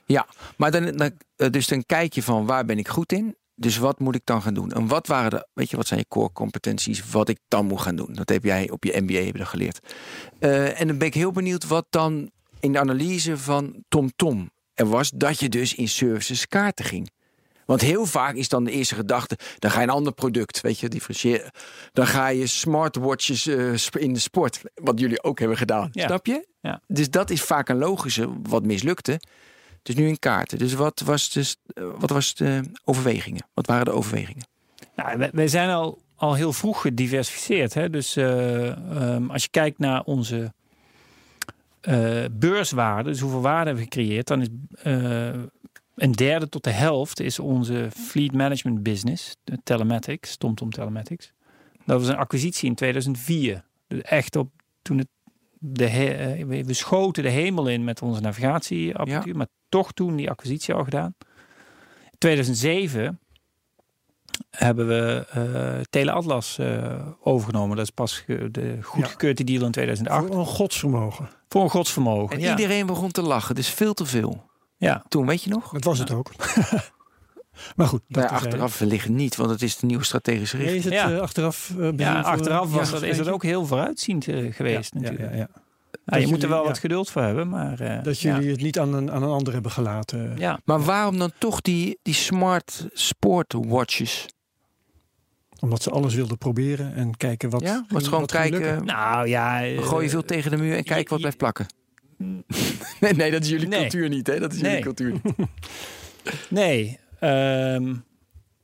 eh, Maar dan, dan, eh, dus dan kijk je van waar ben ik goed in. Dus wat moet ik dan gaan doen? En wat waren de, weet je, wat zijn je core competenties? Wat ik dan moet gaan doen? Dat heb jij op je MBA heb je dat geleerd. Eh, en dan ben ik heel benieuwd wat dan in de analyse van TomTom er was dat je dus in services kaarten ging. Want heel vaak is dan de eerste gedachte, dan ga je een ander product, weet je, differentiëren. Dan ga je smartwatches eh, in de sport, wat jullie ook hebben gedaan. Ja. Snap je? Ja. Dus dat is vaak een logische, wat mislukte. Het is nu in kaarten. Dus wat was, dus, eh, wat was de overwegingen? Wat waren de overwegingen? Nou, wij, zijn al, al heel vroeg gediversifieerd. Hè? Dus eh, ehm, als je kijkt naar onze eh, beurswaarde, dus hoeveel waarde hebben we gecreëerd, dan is een derde tot de helft is onze fleet management business, de telematics, TomTom Telematics. Dat was een acquisitie in 2004. Dus echt op toen het de he- we- we schoten de hemel in met onze navigatieapparatuur, maar toch toen die acquisitie al gedaan. In 2007 hebben we eh Teleatlas eh, overgenomen. Dat is pas ge- de goedgekeurde deal in 2008. Voor een godsvermogen. Voor een godsvermogen. En ja. iedereen begon te lachen. Dus veel te veel. ja. Toen, weet je nog? Dat was het ook. maar goed, dat terzijde. achteraf wellicht niet, want het is de nieuwe strategische Nee, richting. is het Ja. eh, achteraf eh, ja, achteraf was ja, dat, is dat ook heel vooruitziend eh, geweest Ja, ja, natuurlijk. ja, ja. Ja, je moet er wel wat geduld voor hebben, maar... eh, Dat ja. jullie het niet aan een, aan een ander hebben gelaten. Ja. Maar waarom dan toch die, die smart sportwatches? Omdat ze alles wilden proberen en kijken wat. Ja, wat gewoon wat kijken. Nou ja... We eh, gooien veel tegen de muur en kijken wat je- blijft plakken. nee, nee, dat is jullie Nee. cultuur niet, hè? Dat is Nee. jullie cultuur niet. Nee. ehm,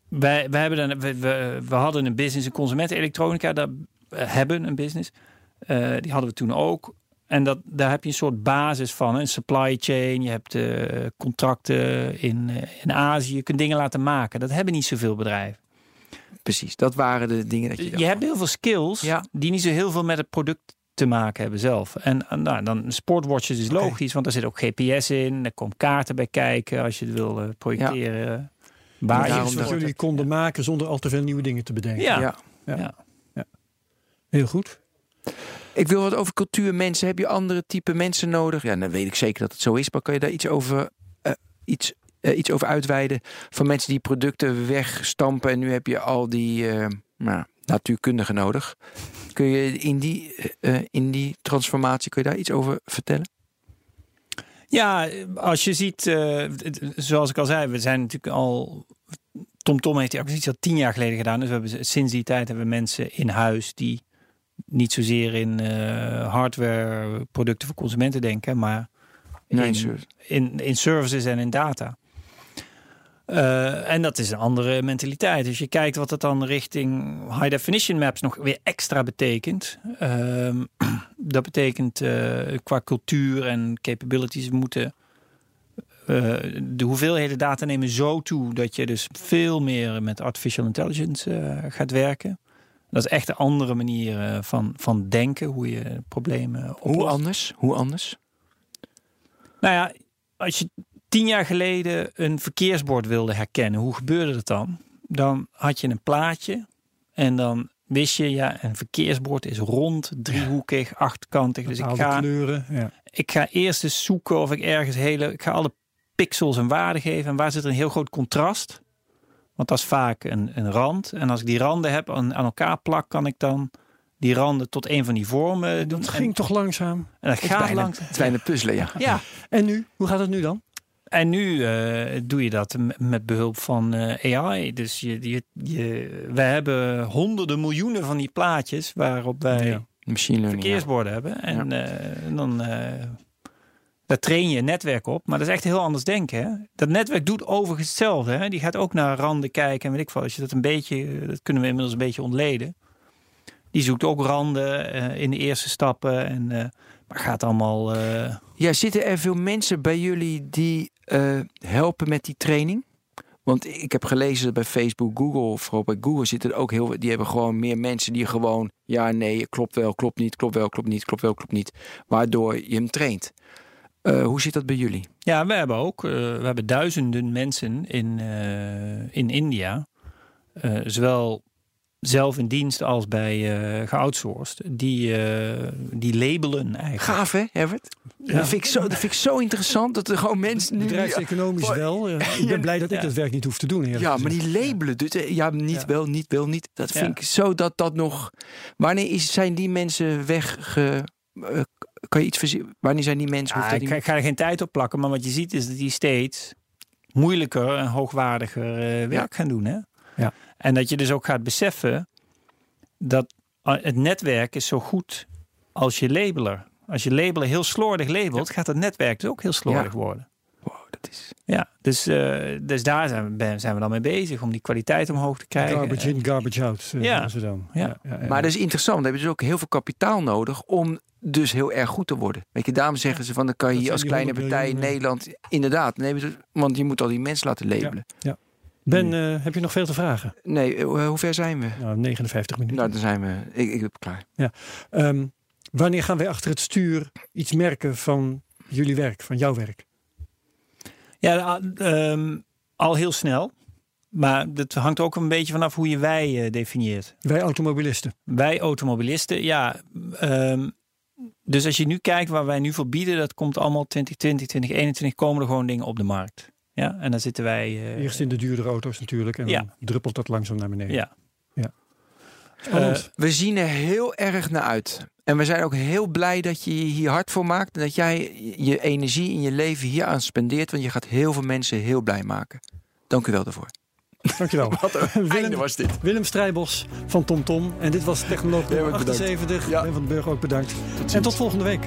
wij, wij hebben dan, we, we, we hadden een business, een consumentenelektronica. Daar eh, hebben een business. Eh, die hadden we toen ook. En dat, daar heb je een soort basis van. Een supply chain. Je hebt eh, contracten in, eh, in Azië. Je kunt dingen laten maken. Dat hebben niet zoveel bedrijven. Precies, dat waren de dingen dat je Je hebt heel veel skills Ja. die niet zo heel veel met het product te maken hebben zelf. En, nou, dan sportwatches is logisch, want er zit ook GPS in. Er komt kaarten bij kijken als je het wil eh, projecteren. Waar daarom je wat dat- jullie konden maken zonder al te veel nieuwe dingen te bedenken. Ja. Ja. Ja. Heel goed. Ik wil wat over cultuur mensen. Heb je andere type mensen nodig? Ja, dan weet ik zeker dat het zo is. Maar kan je daar iets over, eh, iets, eh, iets over uitweiden? Van mensen die producten wegstampen. En nu heb je al die eh, nou, natuurkundigen nodig. Kun je in die, in die transformatie, kun je daar iets over vertellen? Ja, als je ziet, zoals ik al zei, we zijn natuurlijk al. TomTom Tom heeft die acquisitie al tien jaar geleden gedaan. Dus we hebben, sinds die tijd hebben we mensen in huis die niet zozeer in eh, hardware producten voor consumenten denken, maar in, in, in services en in data. Eh, en dat is een andere mentaliteit. Dus je kijkt wat dat dan richting high definition maps nog weer extra betekent. Ehm, dat betekent eh, qua cultuur en capabilities moeten de hoeveelheden data nemen zo toe dat je dus veel meer met artificial intelligence gaat werken. Dat is echt een andere manier eh, van, van denken, hoe je problemen oplost. Hoe anders? Hoe anders? Nou ja, als je tien jaar geleden een verkeersbord wilde herkennen, hoe gebeurde dat dan? Dan had je een plaatje en dan wist je, ja, een verkeersbord is rond, driehoekig, achtkantig. Dus ik ga, kleuren. Ja. ik ga eerst eens zoeken of ik ergens hele, ik ga alle pixels een waarde geven. En waar zit er een heel groot contrast? Want dat is vaak een, een rand. En als ik die randen heb aan, aan elkaar plak, kan ik dan die randen tot een van die vormen doen. Dat En- ging toch langzaam. en dat Het gaat bijna, langs. het is bijna puzzelen, ja. Ja, En nu? Hoe gaat het nu dan? En nu eh, doe je dat met behulp van eh, AI. Dus je, je, je, wij hebben honderden miljoenen van die plaatjes waarop wij Ja. Machine learning. ja. verkeersborden hebben. En, eh, dan eh, daar train je netwerk op. Maar dat is echt heel anders denken. Hè? Dat netwerk doet overigens hetzelfde. Hè? Die gaat ook naar randen kijken. En weet ik wat. Als je dat een beetje, dat kunnen we inmiddels een beetje ontleden. Die zoekt ook randen eh, in de eerste stappen. En, eh, maar gaat allemaal. eh, Ja, zitten er veel mensen bij jullie die eh, helpen met die training? Want ik heb gelezen dat bij Facebook, Google, vooral bij Google zitten er ook heel veel. Die hebben gewoon meer mensen die gewoon ja, nee, klopt wel, klopt niet, klopt wel, klopt niet, klopt wel, klopt niet. Waardoor je hem traint. Eh, hoe zit dat bij jullie? Ja, we hebben ook eh, we hebben duizenden mensen in, eh, in India, eh, zowel zelf in dienst als bij eh geoutsourced, die, eh, die labelen eigenlijk. Gaaf hè, Herbert? Dat, vind ik zo, dat vind ik zo interessant dat er gewoon mensen nu... Bedrijfseconomisch Ja. wel. Ik ben blij dat ik Ja. dat werk niet hoef te doen. Ja, maar die labelen, dus, ja, niet Ja. wel, niet wel, niet. Dat vind Ja. ik zo dat dat nog. Wanneer is, zijn die mensen wegge? Kan je iets verzinnen? Wanneer zijn die mensen? Ja, ik, ga- ik ga er geen tijd op plakken, maar wat je ziet is dat die steeds moeilijker en hoogwaardiger eh, werk gaan doen. Hè? Ja. En dat je dus ook gaat beseffen dat eh, het netwerk is zo goed als je labeler. Als je labeler heel slordig labelt, gaat het netwerk dus ook heel slordig worden. Wow, dat is... Ja, dus, eh, dus daar zijn we, ben- zijn we dan mee bezig om die kwaliteit omhoog te krijgen. Garbage in, garbage out. eh, Ja. dan. Ja. Maar dat is interessant. Dan heb je dus ook heel veel kapitaal nodig om dus heel erg goed te worden. Weet je, daarom zeggen ze van dan kan je hier als kleine 100 partij in miljoen, Nederland inderdaad. Nee, want je moet al die mensen laten labelen. Ben, eh, heb je nog veel te vragen? Nee, eh, hoe ver zijn we? Nou, 59 minuten. Nou, dan zijn we. Ik, ik ben klaar. Ehm, wanneer gaan wij achter het stuur iets merken van jullie werk, van jouw werk? Ja, ehm, al heel snel. Maar dat hangt ook een beetje vanaf hoe je wij eh, definieert. Wij automobilisten. Wij automobilisten, ja. ehm, dus als je nu kijkt waar wij nu voor bieden, dat komt allemaal 2020, 2021 komen er gewoon dingen op de markt. Ja, en dan zitten wij. eh, Eerst in de duurdere auto's natuurlijk. En Ja. dan druppelt dat langzaam naar beneden. Ja. Spannend. Eh, We zien er heel erg naar uit. En we zijn ook heel blij dat je je hier hard voor maakt. En dat jij je energie in je leven hier aan spendeert. Want je gaat heel veel mensen heel blij maken. Dank u wel daarvoor. Dankjewel. Einde Willem, was dit. Willem Strijbos van TomTom. Tom. En dit was Technoloog nummer Heel erg bedankt. 78. Ja. Ben van den Burg ook bedankt. en tot volgende week.